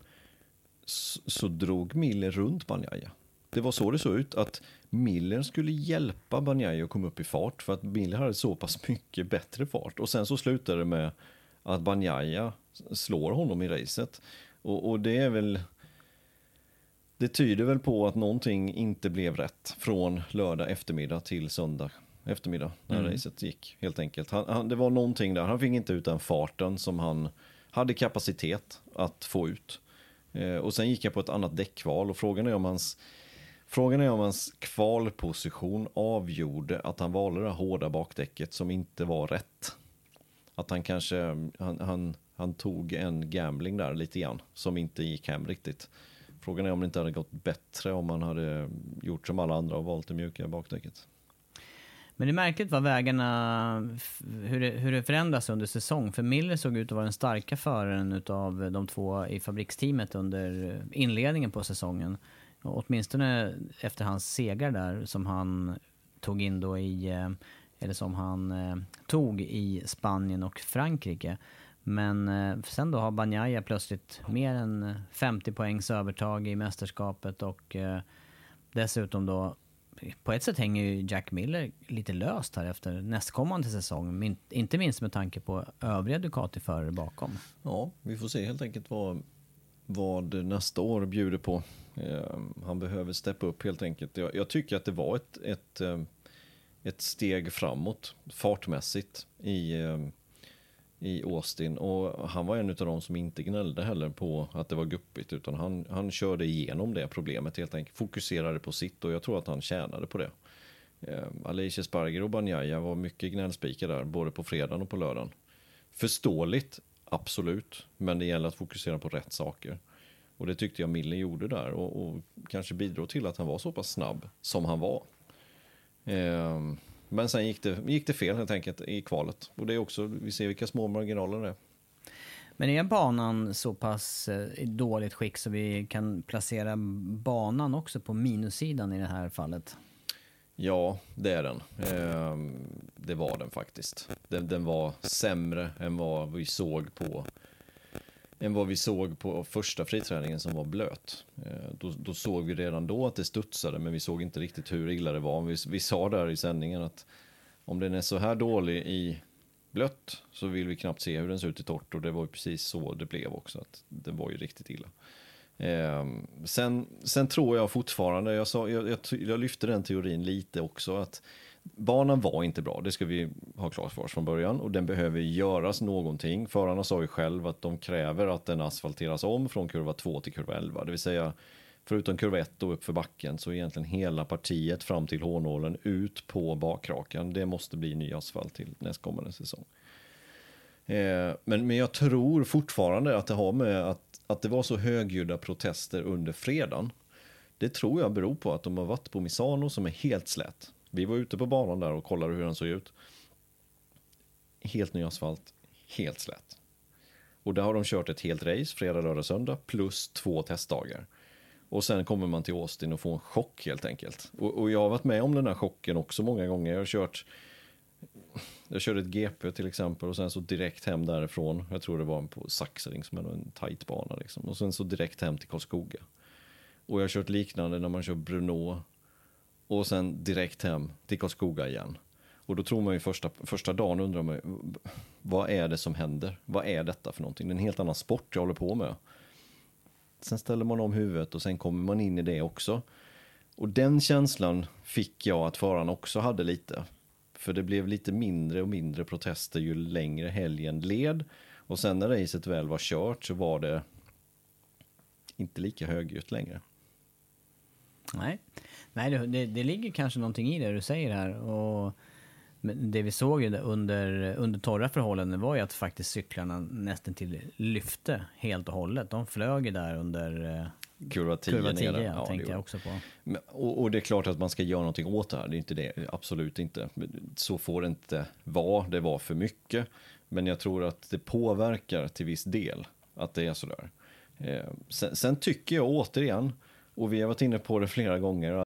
så, så drog Miller runt Banjaya. Det var så det såg ut, att Miller skulle hjälpa Banjaya att komma upp i fart för att Miller hade så pass mycket bättre fart. Och sen så slutade det med att Banjaya slår honom i racet. Och, och det är väl... det tyder väl på att någonting inte blev rätt från lördag eftermiddag till söndag eftermiddag när mm. racet gick helt enkelt. Han, han, det var någonting där, han fick inte ut den farten som han hade kapacitet att få ut. Eh, och sen gick jag på ett annat däckval och frågan är om hans Frågan är om hans kvalposition avgjorde att han valde det hårda bakdäcket som inte var rätt. Att han kanske, han, han, han tog en gambling där lite grann som inte gick hem riktigt. Frågan är om det inte hade gått bättre om man hade gjort som alla andra och valt det mjuka bakdäcket. Men det är märkligt vad vägarna, hur det, hur det förändras under säsong. För Miller såg ut att vara den starka föraren av de två i fabriksteamet under inledningen på säsongen. Och åtminstone efter hans segrar där som han tog in då i, eh, eller som han eh, tog i Spanien och Frankrike. Men eh, sen då har Banjaya plötsligt mer än eh, 50 poängs övertag i mästerskapet och eh, dessutom då på ett sätt hänger ju Jack Miller lite löst här efter nästkommande säsong. Inte minst med tanke på övriga Ducati-förare bakom. Ja, vi får se helt enkelt vad, vad nästa år bjuder på. Eh, han behöver steppa upp helt enkelt. Jag, jag, tycker att det var ett, ett, eh, ett steg framåt fartmässigt i, eh, i Austin och han var en av de som inte gnällde heller på att det var guppigt utan han, han körde igenom det problemet helt enkelt. Fokuserade på sitt och jag tror att han tjänade på det. Eh, Alicia Sparger och Banjaya var mycket gnällspikar där både på fredagen och på lördagen. Förståeligt, absolut, men det gäller att fokusera på rätt saker. Och det tyckte jag Mille gjorde där och, och kanske bidrog till att han var så pass snabb som han var. Eh, men sen gick det, gick det fel helt enkelt i kvalet. Och det är också, vi ser vilka små marginaler det är. Men är banan så pass eh, i dåligt skick så vi kan placera banan också på minussidan i det här fallet? Ja, det är den. Eh, det var den faktiskt. Den, den var sämre än vad vi såg på än vad vi såg på första friträningen som var blöt. Eh, då, då, såg vi redan då att det studsade, men vi såg inte riktigt hur illa det var. Vi, vi sa där i sändningen att om den är så här dålig i blött så vill vi knappt se hur den ser ut i torrt och det var ju precis så det blev också. Att det var ju riktigt illa. Eh, sen, sen tror jag fortfarande, jag, sa, jag, jag, jag lyfte den teorin lite också, att banan var inte bra, det ska vi ha klart för oss från början och den behöver göras någonting. Förarna sa ju själv att de kräver att den asfalteras om från kurva 2 till kurva 11, det vill säga förutom kurva 1 och upp för backen så egentligen hela partiet fram till hårnålen ut på bakrakan. Det måste bli ny asfalt till nästkommande säsong. Eh, men, men jag tror fortfarande att det har med att, att det var så högljudda protester under fredagen. Det tror jag beror på att de har varit på Misano som är helt slät. Vi var ute på banan där och kollade hur den såg ut. Helt ny asfalt, helt slät. Och där har de kört ett helt race, fredag, lördag, söndag, plus två testdagar. Och sen kommer man till Austin och får en chock helt enkelt. Och, och jag har varit med om den här chocken också många gånger. Jag har kört jag körde ett GP till exempel och sen så direkt hem därifrån. Jag tror det var på Saxering som är en tight bana liksom. Och sen så direkt hem till Karlskoga. Och jag har kört liknande när man kör Bruno och sen direkt hem till Karlskoga igen. Och då tror man ju första, första dagen undrar man ju, vad är det som händer? Vad är detta för någonting? Det är en helt annan sport jag håller på med. Sen ställer man om huvudet och sen kommer man in i det också. Och den känslan fick jag att föraren också hade lite. För det blev lite mindre och mindre protester ju längre helgen led. Och sen när racet väl var kört så var det inte lika högljutt längre. Nej. Nej, det, det, ligger kanske någonting i det du säger här. Och det vi såg under, under torra förhållanden var ju att faktiskt cyklarna nästan till lyfte helt och hållet. De flög ju där under eh, kurva 10, kurva 10 ja, tänkte jag också på. Och, och, det är klart att man ska göra någonting åt det här, det är inte det, absolut inte. Så får det inte vara, det var för mycket. Men jag tror att det påverkar till viss del att det är sådär. Eh, sen, sen tycker jag återigen, och vi har varit inne på det flera gånger,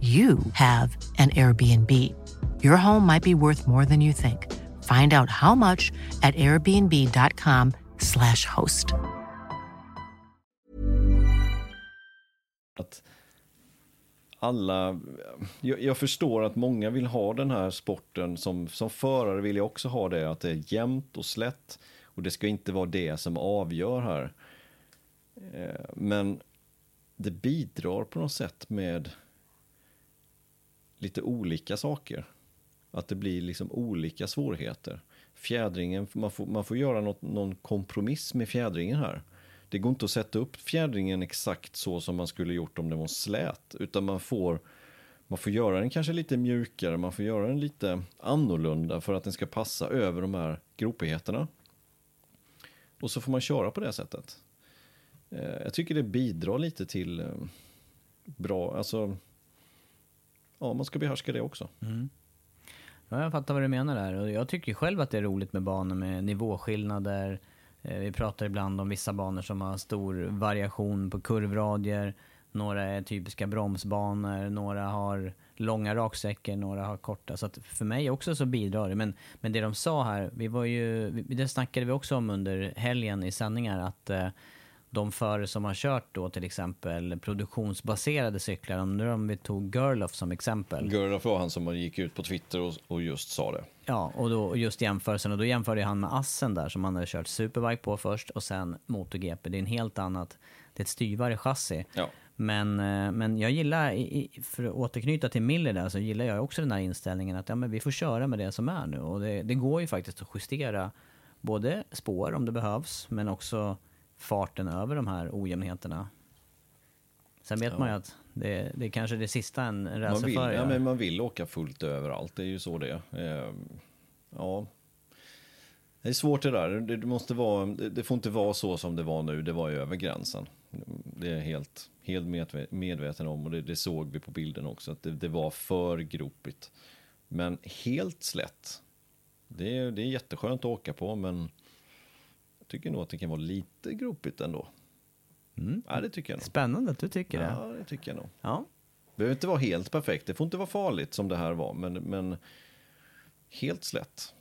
you have an Airbnb. Your home might be worth more than you think. Find out how much at airbnb.com/slash host. Att alla, jag, jag förstår att många vill ha den här sporten som, som förare vill jag också ha det, att det är jämnt och slätt och det ska inte vara det som avgör här. Eh, men det bidrar på något sätt med lite olika saker. Att det blir liksom olika svårigheter. Fjädringen, man får, man får göra något, någon kompromiss med fjädringen här. Det går inte att sätta upp fjädringen exakt så som man skulle gjort om den var slät. Utan man får, man får göra den kanske lite mjukare, man får göra den lite annorlunda för att den ska passa över de här gropigheterna. Och så får man köra på det sättet. Eh, jag tycker det bidrar lite till eh, bra, alltså ja, man ska behärska det också. Mm. Ja, jag fattar vad du menar där. Och jag tycker själv att det är roligt med banor med nivåskillnader. Eh, vi pratar ibland om vissa banor som har stor variation på kurvradier. Några är typiska bromsbanor, några har långa raksträckor, några har korta. Så att för mig också så bidrar det. Men, men det de sa här, vi var ju, det snackade vi också om under helgen i sändningar, att eh, de förare som har kört då till exempel produktionsbaserade cyklar, undrar om vi tog Gerloff som exempel. Gurra var han som gick ut på Twitter och, och just sa det. Ja, och då just jämförelsen, och då jämförde han med Assen där som han hade kört Superbike på först och sen MotoGP. Det är en helt annat, det är ett styvare chassi. Ja. Men, eh, men jag gillar, för att återknyta till Miller där, så gillar jag också den här inställningen att ja, men vi får köra med det som är nu. Och det, det går ju faktiskt att justera både spår om det behövs, men också farten över de här ojämnheterna. Sen vet man ju att det, det är kanske det sista en racerförare ja, men man vill åka fullt överallt, det är ju så det är. Eh, Ja. Det är svårt det där, det, måste vara, det, får inte vara så som det var nu, det var ju över gränsen. Det är jag helt, helt medve- medveten om och det, det såg vi på bilden också, att det, det var för gropigt. Men helt slätt, det är, det är jätteskönt att åka på, men jag tycker nog att det kan vara lite gropigt ändå. Ja, det tycker jag nog. Spännande att du tycker det. Ja, det tycker jag nog. Ja. Det behöver inte vara helt perfekt, det får inte vara farligt som det här var, men, men helt slätt.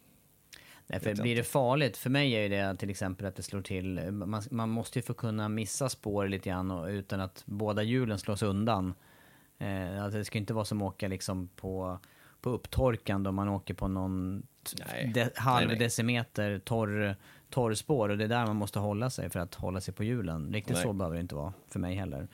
Nej, för blir det farligt, för mig är ju det till exempel att det slår till, man, man måste ju få kunna missa spår lite grann och, utan att båda hjulen slås undan. Eh, alltså det ska inte vara som att åka liksom på, på upptorkan då man åker på någon de, halv decimeter torr, torr spår och det är där man måste hålla sig för att hålla sig på hjulen. Riktigt Nej. så behöver det inte vara för mig heller.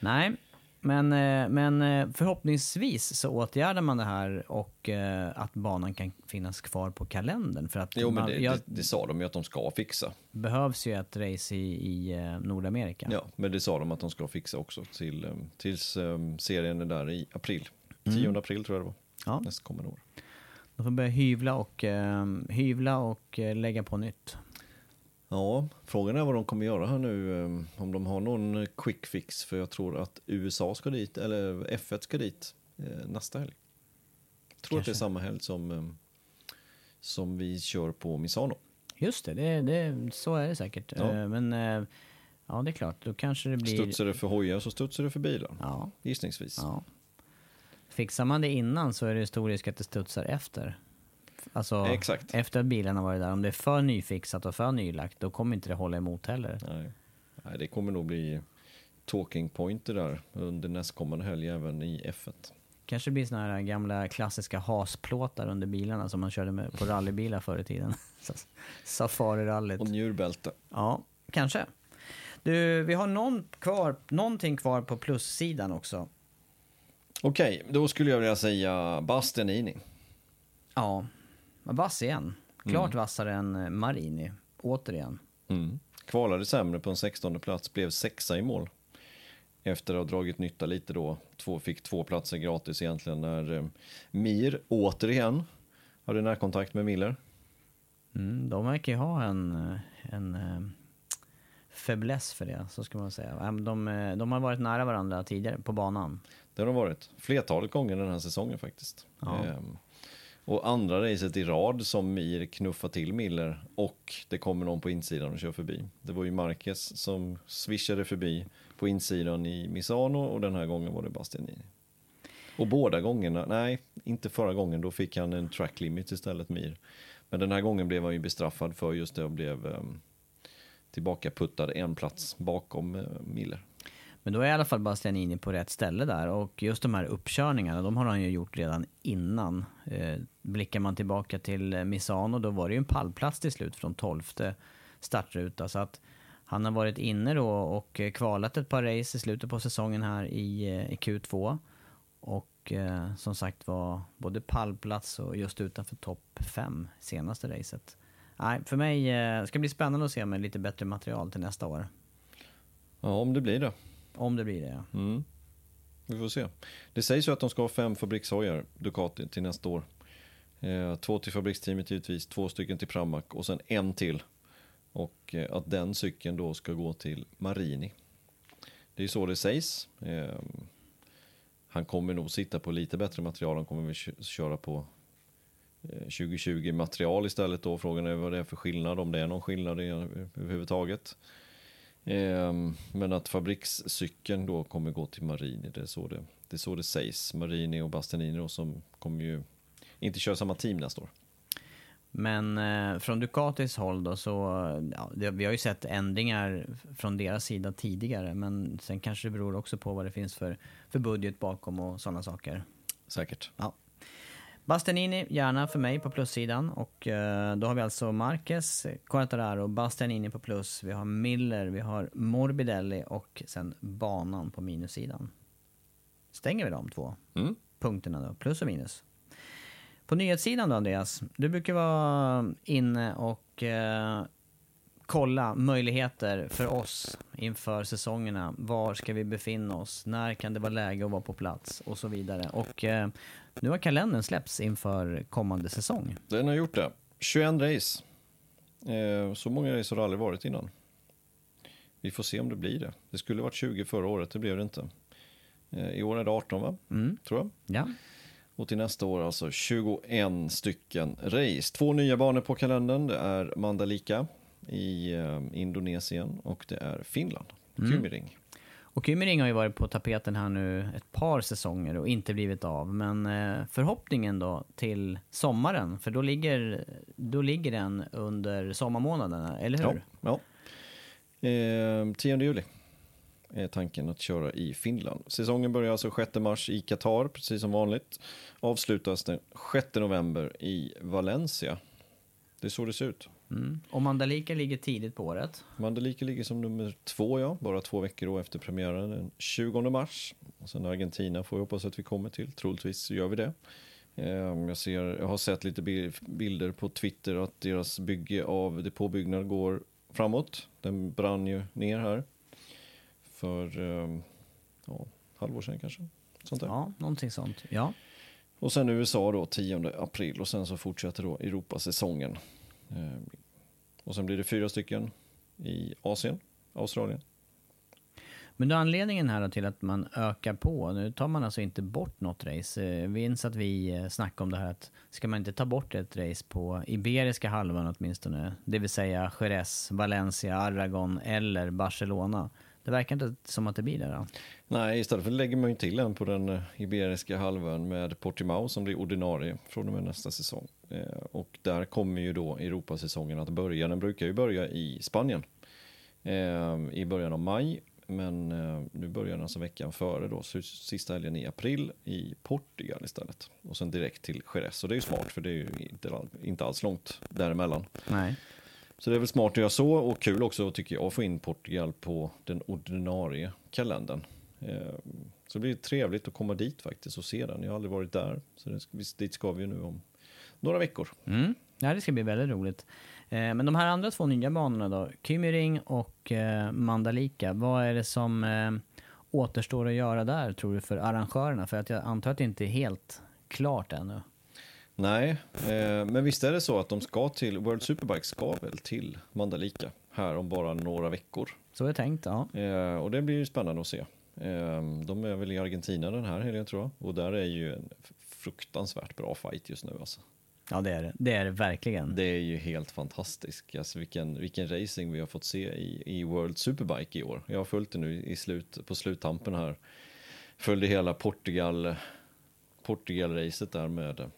Nej, Men, eh, men eh, förhoppningsvis så åtgärdar man det här och eh, att banan kan finnas kvar på kalendern. För att Jo, men det, jag, det, det sa de ju att de ska fixa. behövs ju ett race i, i Nordamerika. Ja, men det sa de att de ska fixa också till, tills serien är där i april. 10 april tror jag det var. Ja. Nästa kommande år. De får börja hyvla och, eh, hyvla och eh, lägga på nytt. Ja, frågan är vad de kommer göra här nu. um, Om de har någon quick fix. För jag tror att USA ska dit, eller F1 ska dit eh, nästa helg. Jag tror att det är Kanske. samma helg som, um, som vi kör på Misano. Just det, det, det så är det säkert. Ja. Eh, men eh, ja, det är klart, då kanske det blir... Studsar det för hojar så studsar det för bilar. Ja, Gissningsvis. ja. Fixar man det innan så är det stor risk att det studsar efter. Alltså Exakt. efter att bilen har varit där. Om det är för nyfixat och för nylagt, då kommer inte det hålla emot heller. Nej. Nej, det kommer nog bli talking point det där under nästkommande helg även i F1. Kanske blir såna här gamla klassiska hasplåtar under bilarna som man körde med på rallybilar förr i tiden. Safari-rallyt. Och njurbälte. Ja, kanske. Du, vi har någon kvar, någonting kvar på plussidan också. Okej, då skulle jag vilja säga Bastianini. Ja, vass igen. Klart vassare än eh, Marini, återigen. Mm. Kvalade sämre på en 16 plats, blev sexa i mål. Efter att ha dragit nytta lite då. Två, fick två platser gratis egentligen när eh, Mir återigen hade närkontakt med Miller. Mm, de verkar ju ha en, eh, en eh, fäbless för det, så ska man säga. De, de har varit nära varandra tidigare på banan. Det har de varit flertalet gånger den här säsongen faktiskt. Ja. Ehm, och andra racet i rad som Mir knuffar till Miller och det kommer någon på insidan och kör förbi. Det var ju Marquez som swishade förbi på insidan i Misano och den här gången var det Bastianini. Och båda gångerna, nej, inte förra gången, då fick han en track limit istället Mir. Men den här gången blev han ju bestraffad för just det och blev um, tillbaka puttad en plats bakom uh, Miller. Men då är i alla fall Bastianini på rätt ställe där och just de här uppkörningarna, de har han ju gjort redan innan. Eh, blickar man tillbaka till eh, Misano, då var det ju en pallplats till slut från 12 startruta. Så att han har varit inne då och eh, kvalat ett par race i slutet på säsongen här i, eh, i Q2. Och eh, som sagt var både pallplats och just utanför topp 5 senaste racet. Nej, för mig eh, ska det bli spännande att se med lite bättre material till nästa år. Ja, om det blir det. Om det blir det, ja. Mm. Vi får se. Det sägs ju att de ska ha fem fabrikshojar, Ducati, till nästa år. Eh, två till fabriksteamet givetvis, två stycken till Pramac och sen en till. Och eh, att den cykeln då ska gå till Marini. Det är så det sägs. Eh, han kommer nog sitta på lite bättre material, han kommer väl köra på eh, 2020 material istället då. Frågan är vad det är för skillnad, om det är någon skillnad i- överhuvudtaget. Ehm, men att fabrikscykeln då kommer gå till Marini, det är så det, det, är så det sägs. Marini och Bastianini då som kommer ju inte köra samma team nästa år. Men eh, från Ducatis håll då så, ja, det, vi har ju sett ändringar från deras sida tidigare, men sen kanske det beror också på vad det finns för, för budget bakom och sådana saker. Säkert. Ja. Bastianini, gärna för mig på plussidan. Och eh, då har vi alltså Marquez, Quartararo, Bastianini på plus. Vi har Miller, vi har Morbidelli och sen banan på minussidan. Stänger vi de två Mm. punkterna då, plus och minus. På nyhetssidan då Andreas, du brukar vara inne och eh, kolla möjligheter för oss inför säsongerna. Var ska vi befinna oss? När kan det vara läge att vara på plats? Och så vidare. Och eh, nu har kalendern släppts inför kommande säsong. Den har gjort det. 21 race. Eh, så många race har det aldrig varit innan. Vi får se om det blir det. Det skulle varit 20 förra året, det blev det inte. Eh, I år är det 18 va? Mm. Tror jag. Ja. Och till nästa år alltså 21 stycken race. Två nya banor på kalendern. Det är Mandalika i eh, Indonesien och det är Finland. Kymmering. Och Kymmering har ju varit på tapeten här nu ett par säsonger och inte blivit av. Men eh, förhoppningen då till sommaren, för då ligger, då ligger den under sommarmånaderna, eller hur? Ja. ja. Eh, 10 juli är tanken att köra i Finland. Säsongen börjar alltså 6 mars i Qatar, precis som vanligt. Avslutas den 6 november i Valencia. Det är så det ser ut. Mm. Och Mandalika ligger tidigt på året. Mandalika ligger som nummer två, ja. Bara två veckor efter premiären, den 20 mars. Och sen Argentina får vi hoppas att vi kommer till. Troligtvis gör vi det. Ehm, Jag, ser, jag har sett lite bi- bilder på Twitter att deras bygge av depåbyggnad går framåt. Den brann ju ner här för ehm, ja, halvår sedan kanske. Sånt där. Ja, någonting sånt. Ja. Och sen USA då 10 april och sen så fortsätter då Europasäsongen. Och sen blir det fyra stycken i Asien, Australien. Men då anledningen här då till att man ökar på, nu tar man alltså inte bort något race. Eh, vi minns att vi eh, snackade om det här att ska man inte ta bort ett race på Iberiska halvan åtminstone, det vill säga Jerez, Valencia, Aragon eller Barcelona. Det verkar inte som att det blir det då. Nej, istället för lägger man ju till en på den eh, Iberiska halvön med Portimao som blir ordinarie från och med nästa säsong. Eh, Och där kommer ju då Europasäsongen att börja. Den brukar ju börja i Spanien eh, i början av maj. Men nu börjar den alltså veckan före då, så sista helgen i april i Portugal istället. Och sen direkt till Jerez. Och det är ju smart för det är ju inte, inte alls långt däremellan. Nej. Så det är väl smart att göra så och kul också tycker jag att få in Portugal på den ordinarie kalendern. Eh, så det blir trevligt att komma dit faktiskt och se den. Jag har aldrig varit där. Så det, dit ska vi ju nu om några veckor. Mm. Ja, det ska bli väldigt roligt. Eh, men de här andra två nya banorna då, Kymmering och eh, Mandalika, vad är det som återstår att göra där tror du för arrangörerna? För att jag antar att det inte är helt klart ännu. Nej, eh, men visst är det så att de ska till, World Superbike ska väl till Mandalika här om bara några veckor. Så är tänkt, ja. Eh, och det blir ju spännande att se. Eh, de är väl i Argentina den här helgen tror jag. Och där är ju en fruktansvärt bra fight just nu alltså. Ja, det är det. Det är det verkligen. Det är ju helt fantastiskt. Alltså vilken, vilken racing vi har fått se i, i World Superbike i år. Jag har följt det nu i slut, på sluttampen här. Följde hela Portugal, Portugal-racet där med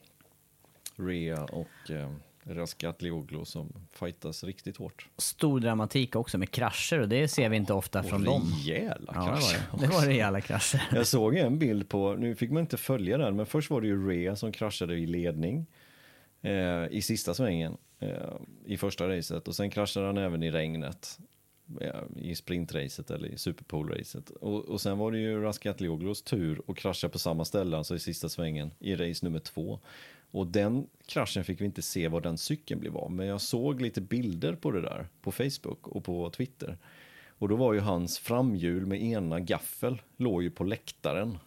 Rea och eh, Raskat Lioglu som fightas riktigt hårt. Stor dramatik också med krascher och det ser vi inte ofta från dem. rejäla Ja, det var krascher. det. Det var rejäla krascher. Jag såg en bild på, nu fick man inte följa den, men först var det ju Rea som kraschade i ledning eh, i sista svängen eh, i första racet och sen kraschade han även i regnet eh, i sprintracet eller i superpool-racet. Och, och sen var det ju Raskat Lioglos tur att krascha på samma ställe, alltså i sista svängen, i race nummer två. Och den kraschen fick vi inte se vad den cykeln blev av, men jag såg lite bilder på det där på Facebook och på Twitter. Och då var ju hans framhjul med ena gaffel låg ju på läktaren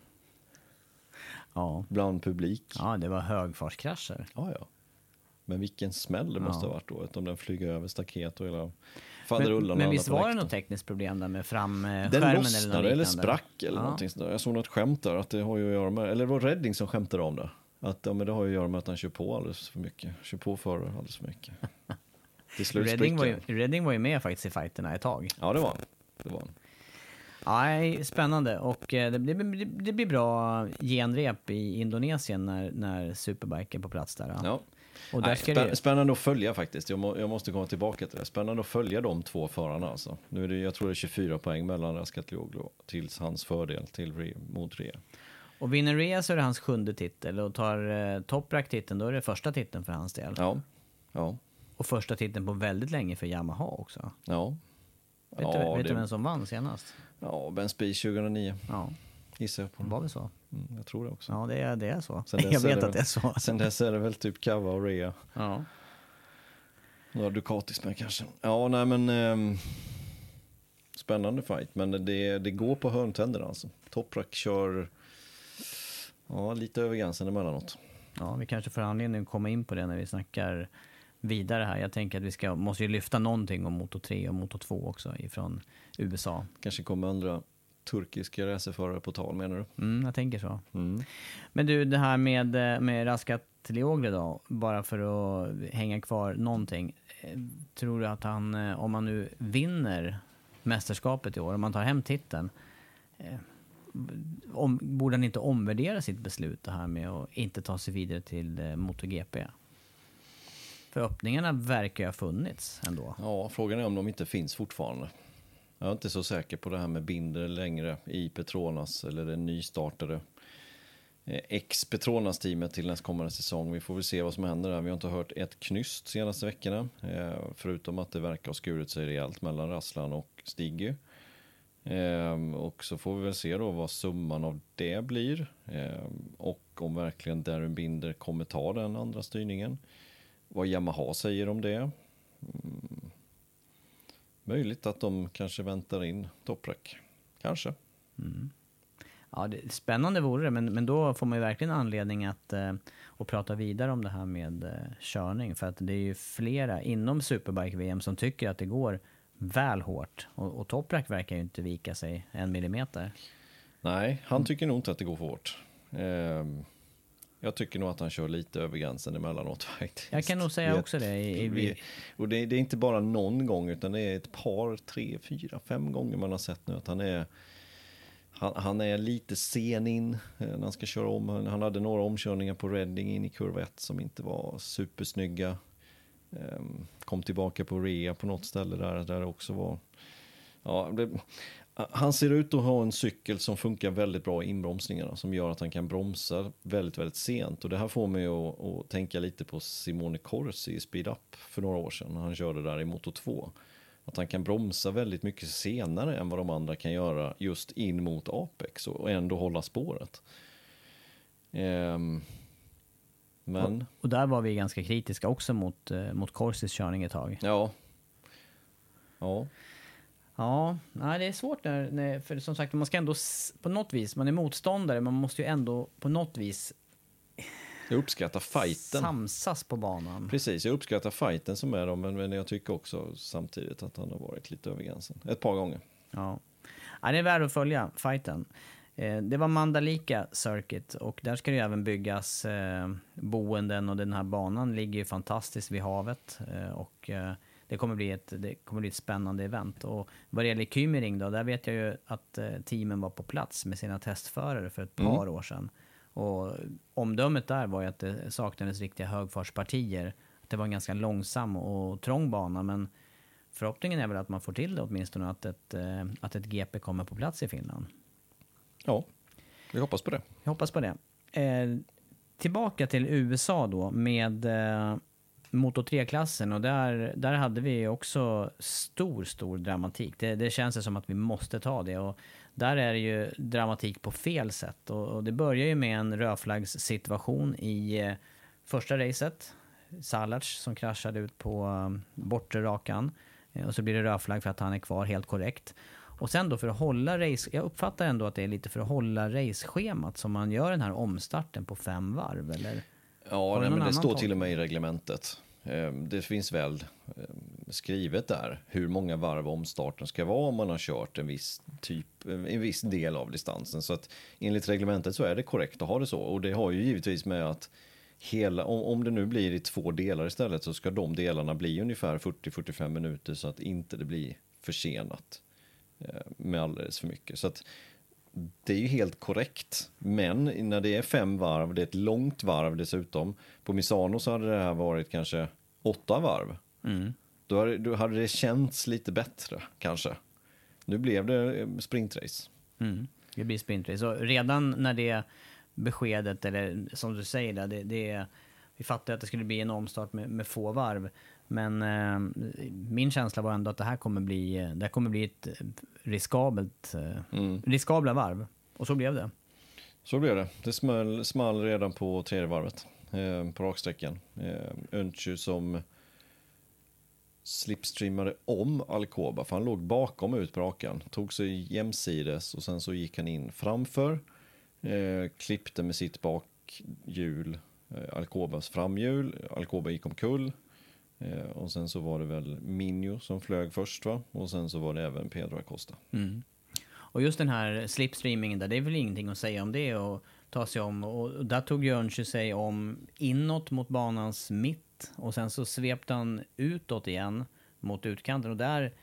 Ja. bland publik. ja, det var högfartskrascher. Ja, ja. Men vilken smäll det måste Ja. ha varit då, om den flyger över staket och hela Men, faderullan men och visst var det något tekniskt problem där med framskärmen Den eller något lossnade liknande? eller sprack eller Ja. någonting sådär. Jag såg något skämt där, att det har ju att göra med, eller det var Redding som skämtade om det. Att ja, men det har ju att göra med att han kör på alldeles för mycket. Kör på före alldeles för mycket. Till slut Redding var, ju, Redding var ju med faktiskt i fighterna ett tag. Ja, det var det. Var. Nej, spännande. Och eh, det blir, det, det blir bra genrep i Indonesien när, när Superbike är på plats där. Ja. Ja. Och där Nej, det, Spännande att följa faktiskt. Jag, må, jag måste komma tillbaka till det. Spännande att följa de två förarna alltså. Nu är det, jag tror det är 24 poäng mellan Raskat Lioglu till hans fördel till Re, mot Rea. Och vinner Rea så är det hans sjunde titel och tar eh, Toprak titeln då är det första titeln för hans del. Ja, ja, Och första titeln på väldigt länge för Yamaha också. ja. Vet, ja, du, vet det- du vem som vann senast? Ja, Ben Spies 2009 Ja, gissar jag på. det var väl så. Mm, jag tror det också. Ja, det är, det är så. Jag vet att det är så. Sen dess är det väl typ Cava och Rea. Ja. Några Ducatis med kanske. Ja, nej men... ehm, spännande fight, men det, det går på hörntänderna alltså. Toprak kör ja, lite över gränsen emellanåt. Ja, vi kanske får anledning att komma in på det när vi snackar vidare här. Jag tänker att vi ska, måste ju lyfta någonting om Moto 3 och Moto 2 också ifrån USA. Kanske kommer andra turkiska racerförare på tal menar du? Mm, jag tänker så. Mm. Men du, det här med, med Raskat Lioglu då, bara för att hänga kvar någonting. Tror du att han, eh, om han nu vinner mästerskapet i år, om han tar hem titeln, eh, om, borde han inte omvärdera sitt beslut det här med att inte ta sig vidare till eh, MotoGP? För öppningarna verkar ju ha funnits ändå. Ja, frågan är om de inte finns fortfarande. Jag är inte så säker på det här med Binder längre i Petronas eller den nystartade eh, ex-Petronas-teamet till nästkommande säsong. Vi får väl se vad som händer där. Vi har inte hört ett knyst senaste veckorna. Eh, förutom att det verkar ha skurit sig rejält mellan Rasslan och Stiggy. Ehm, och så får vi väl se då vad summan av det blir. Ehm, och om verkligen Darren Binder kommer ta den andra styrningen. Vad Yamaha säger om det. Mm. Möjligt att de kanske väntar in Toprak. Kanske. Mm. Ja, det, spännande vore det, men, men då får man ju verkligen anledning att, eh, att prata vidare om det här med eh, körning. För att det är ju flera inom Superbike-VM som tycker att det går väl hårt. Och, och Toprak verkar ju inte vika sig en millimeter. Nej, han tycker nog inte att det går för hårt. Ehm, jag tycker nog att han kör lite över gränsen emellanåt faktiskt. Jag kan nog säga Det- också det. I, i, Och det, det är inte bara någon gång utan det är ett par, tre, fyra, fem gånger man har sett nu att han är han, han är lite sen in eh, när han ska köra om. Han, hade några omkörningar på Reading in i kurva 1 som inte var supersnygga. Ehm, kom tillbaka på rea på något ställe där, där det också var... Ja, det, han ser ut att ha en cykel som funkar väldigt bra i inbromsningarna som gör att han kan bromsa väldigt, väldigt sent. Och det här får mig att, att tänka lite på Simone Corsi i Speed Up för några år sedan när han körde där i Moto 2. Att han kan bromsa väldigt mycket senare än vad de andra kan göra just in mot Apex och ändå hålla spåret. Ehm, men, och där var vi ganska kritiska också mot, eh, mot Corsis körning ett tag. ja. Ja, Ja, nej, det är svårt när, när, för som sagt, man ska ändå på något vis, man är motståndare, man måste ju ändå på något vis jag uppskattar fighten. samsas på banan. Precis, jag uppskattar fighten som är dem, men, men jag tycker också samtidigt att han har varit lite över gränsen. Ett par gånger. Ja. ja, det är värt att följa fighten. Eh, det var Mandalika Circuit och där ska det ju även byggas eh, boenden och den här banan ligger ju fantastiskt vid havet. Eh, och det kommer, bli ett, det kommer bli ett spännande event. Och vad det gäller Kymering då, där vet jag ju att teamen var på plats med sina testförare för ett par år sedan. Och omdömet där var ju att det saknades riktiga högfartspartier. Att det var en ganska långsam och trång bana, men förhoppningen är väl att man får till det åtminstone, att ett, att ett GP kommer på plats i Finland. Ja, vi hoppas på det. Jag hoppas på det. Eh, tillbaka till USA då med eh, Moto 3-klassen och där, där hade vi också stor, stor dramatik. Det, det känns det som att vi måste ta det och där är det ju dramatik på fel sätt och, och det börjar ju med en rödflaggssituation i eh, första racet. Salac som kraschade ut på eh, bortre rakan eh, och så blir det rödflagg för att han är kvar helt korrekt. Och sen då för att hålla race, jag uppfattar ändå att det är lite för att hålla raceschemat som man gör den här omstarten på fem varv eller? Ja, nej, men det står till tolkning? och med i reglementet. Eh, Det finns väl eh, skrivet där hur många varv omstarten ska vara om man har kört en viss typ, en viss del av distansen. Så att enligt reglementet så är det korrekt att ha det så. Och det har ju givetvis med att hela, om, om det nu blir i två delar istället så ska de delarna bli ungefär 40-45 minuter så att inte det blir försenat eh, med alldeles för mycket. Så att det är ju helt korrekt. Men när det är fem varv, det är ett långt varv dessutom. På Misano så hade det här varit kanske åtta varv. Då, hade, då hade det känts lite bättre kanske. Nu blev det eh, sprintrace. Mm. Det blir sprintrace. Så redan när det beskedet, eller som du säger, där, det, det, vi fattade att det skulle bli en omstart med, med få varv. Men eh, min känsla var ändå att det här kommer bli, eh, det kommer bli ett eh, riskabelt, eh, riskabla varv. Och så blev det. Så blev det. Det small, small redan på tredje varvet eh, på raksträckan. Eh, Öntju som slipstreamade om Alcoba, för han låg bakom ut på rakan. Tog sig jämsides och sen så gick han in framför. Eh, klippte med sitt bakhjul eh, Alcobas framhjul. Alcoba gick omkull. Eh, och sen så var det väl Minio som flög först va? Och sen så var det även Pedro Acosta. Mm. Och just den här slipstreamingen där, det är väl ingenting att säga om det och ta sig om. Och där tog Jörnsjö sig om inåt mot banans mitt och sen så svepte han utåt igen mot utkanten och där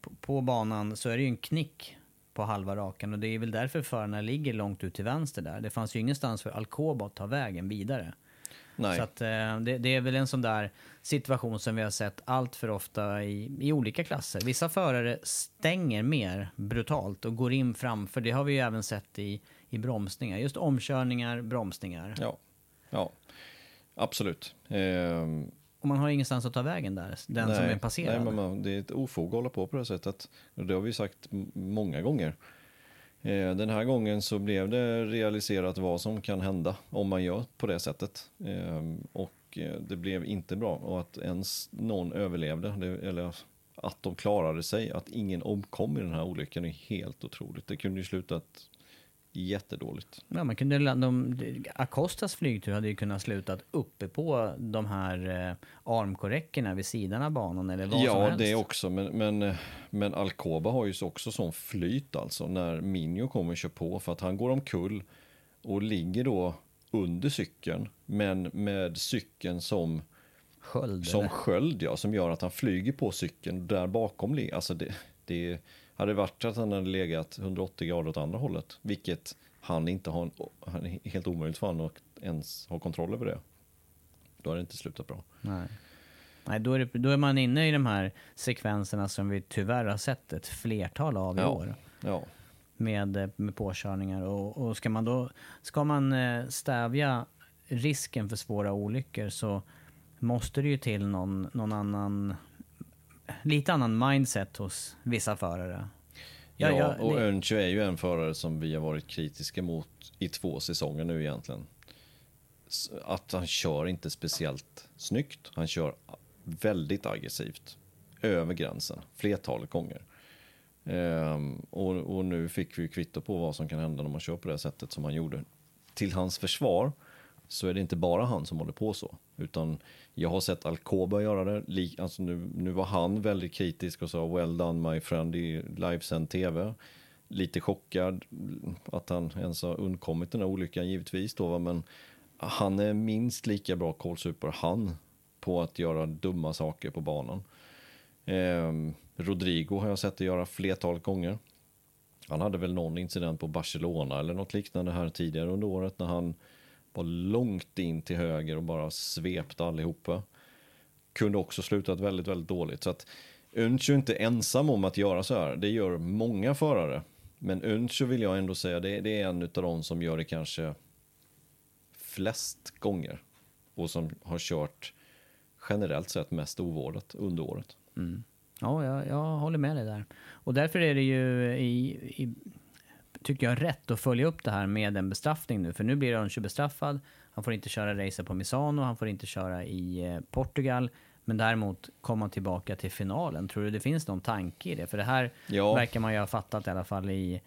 på, på banan så är det ju en knick på halva rakan och det är väl därför förarna ligger långt ut till vänster där. Det fanns ju ingenstans för Alcoba att ta vägen vidare. Nej. Så att, eh, det, det är väl en sån där situation som vi har sett allt för ofta i, i olika klasser. Vissa förare stänger mer brutalt och går in framför. Det har vi ju även sett i, i bromsningar. Just omkörningar, bromsningar. Ja, ja. absolut. Ehm, Och man har ingenstans att ta vägen där, den som är passerad. Nej, men man, det är ett ofog att hålla på på det sättet. Och det har vi sagt många gånger. Eh, den här gången så blev det realiserat vad som kan hända om man gör på det sättet. Ehm, och eh, det blev inte bra. Och att ens någon överlevde, eller att de klarade sig, att ingen omkom i den här olyckan är helt otroligt. Det kunde ju slutat jättedåligt. Ja, man kunde, de, Acostas flygtur hade ju kunnat slutat uppe på de här eh, armkorräckorna vid sidan av banan eller vad som Ja, helst. det också. Men, men, men Alcoba har ju så också sån flyt alltså när Minho kommer och kör på för att han går omkull och ligger då under cykeln men med cykeln som, Sköld, som eller? sköld ja, som gör att han flyger på cykeln där bakom. Alltså det, det hade varit att han hade legat 180 grader åt andra hållet, vilket han inte har, en, han är helt omöjligt för honom att ens ha kontroll över det. Då hade det inte slutat bra. Nej. Nej, då är, det, då är man inne i de här sekvenserna som vi tyvärr har sett ett flertal av i Ja. år. Ja. Med, med påkörningar. Och, och ska man då ska man eh, stävja risken för svåra olyckor så måste det ju till någon, någon annan, lite annan mindset hos vissa förare. Ja, Ja, ja, och Öncho är ju en förare som vi har varit kritiska mot i två säsonger nu egentligen. Att han kör inte speciellt snyggt. Han kör väldigt aggressivt. Över gränsen, flertalet gånger. Ehm, och, och nu fick vi kvitto på vad som kan hända när man kör på det sättet som han gjorde. Till hans försvar så är det inte bara han som håller på så. Utan jag har sett Alcoba göra det. Alltså nu, nu var han väldigt kritisk och sa well done my friend i livesänd tv. Lite chockad att han ens har undkommit den här olyckan givetvis då. va, Men han är minst lika bra kolsuper han på att göra dumma saker på banan. Eh, Rodrigo har jag sett det göra flertalet gånger. Han hade väl någon incident på Barcelona eller något liknande här tidigare under året när han var långt in till höger och bara svepte allihopa. Kunde också slutat väldigt, väldigt dåligt. Så att Öncho är inte ensam om att göra så här. Det gör många förare. Men Öncho vill jag ändå säga, det, det är en av de som gör det kanske flest gånger. Och som har kört generellt sett mest ovårdat under året. Mm. Ja, jag, jag håller med dig där. Och därför är det ju, i, i, tycker jag, rätt att följa upp det här med en bestraffning nu. För nu blir Öncho bestraffad. Han får inte köra racer på Misano, han får inte köra i eh, Portugal. Men däremot komma tillbaka till finalen. Tror du det finns någon tanke i det? För det här Ja. verkar man ju ha fattat i alla fall i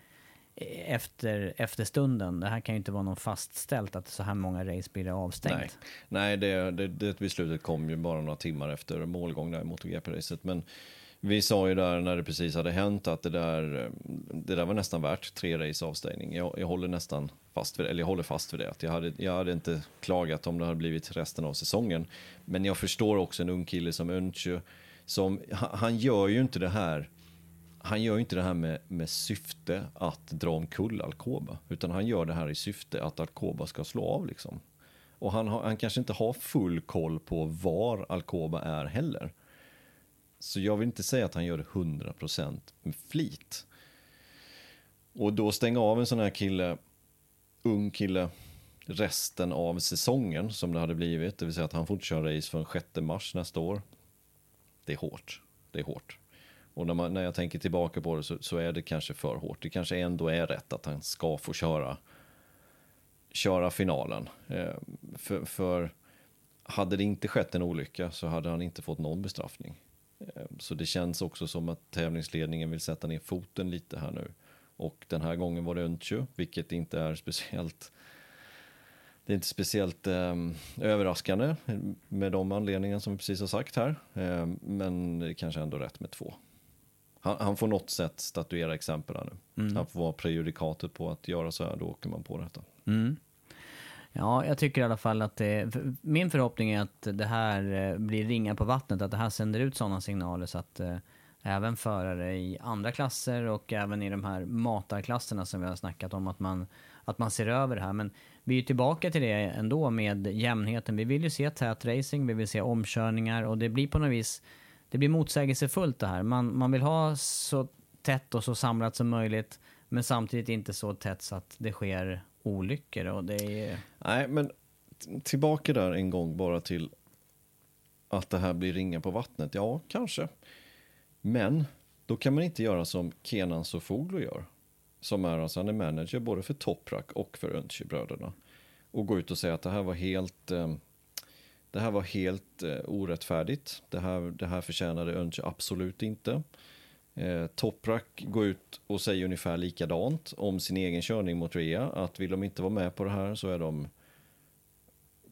efter, efter stunden. Det här kan ju inte vara någon fastställt att så här många race blir det avstängt. Nej, Nej det, det, det beslutet kom ju bara några timmar efter målgång där i MotoGP-racet. Men vi sa ju där när det precis hade hänt att det där, eh, det där var nästan värt tre race avstängning. Jag, jag håller nästan fast vid det, eller jag håller fast vid det. Att jag, hade, jag hade inte klagat om det hade blivit resten av säsongen. Men jag förstår också en ung kille som Öncho, som, han, han gör ju inte det här han gör ju inte det här med, med syfte att dra omkull Alcoba, utan han gör det här i syfte att Alcoba ska slå av liksom. Och han, har, han kanske inte har full koll på var Alcoba är heller. Så jag vill inte säga att han gör det 100% med flit. Och då stänga av en sån här kille, ung kille, resten av säsongen som det hade blivit, det vill säga att han får inte köra race förrän 6 mars nästa år. Det är hårt. Det är hårt. Och när, man, när jag tänker tillbaka på det så, så är det kanske för hårt. Det kanske ändå är rätt att han ska få köra, köra finalen. Eh, för, för hade det inte skett en olycka så hade han inte fått någon bestraffning. Eh, så det känns också som att tävlingsledningen vill sätta ner foten lite här nu. Och den här gången var det Öntjö, vilket inte är speciellt det är inte speciellt eh, överraskande med de anledningar som vi precis har sagt här. Eh, men det kanske ändå rätt med två. Han, han får något sätt statuera exempel här nu. Han får vara prejudikatet på att göra så här, då åker man på detta. Mm. Ja, jag tycker i alla fall att det, för- min förhoppning är att det här eh, blir ringar på vattnet, att det här sänder ut sådana signaler så att eh, även förare i andra klasser och även i de här matarklasserna som vi har snackat om, att man, att man ser över det här. Men vi är ju tillbaka till det ändå med jämnheten. Vi vill ju se tät racing, vi vill se omkörningar och det blir på något vis, det blir motsägelsefullt det här. Man, man vill ha så tätt och så samlat som möjligt. Men samtidigt inte så tätt så att det sker olyckor och det är... Nej, men tillbaka där en gång bara till att det här blir ringa på vattnet. Ja, kanske. Men då kan man inte göra som Kenan Sofoglu gör. Som är alltså, han är manager både för Toprak och för Öntje-bröderna. Och gå ut och säga att det här var helt, eh, det här var helt eh, orättfärdigt. Det här, det här förtjänade Öntje absolut inte. Eh, Toprak går ut och säger ungefär likadant om sin egen körning mot Rea. Att vill de inte vara med på det här så är de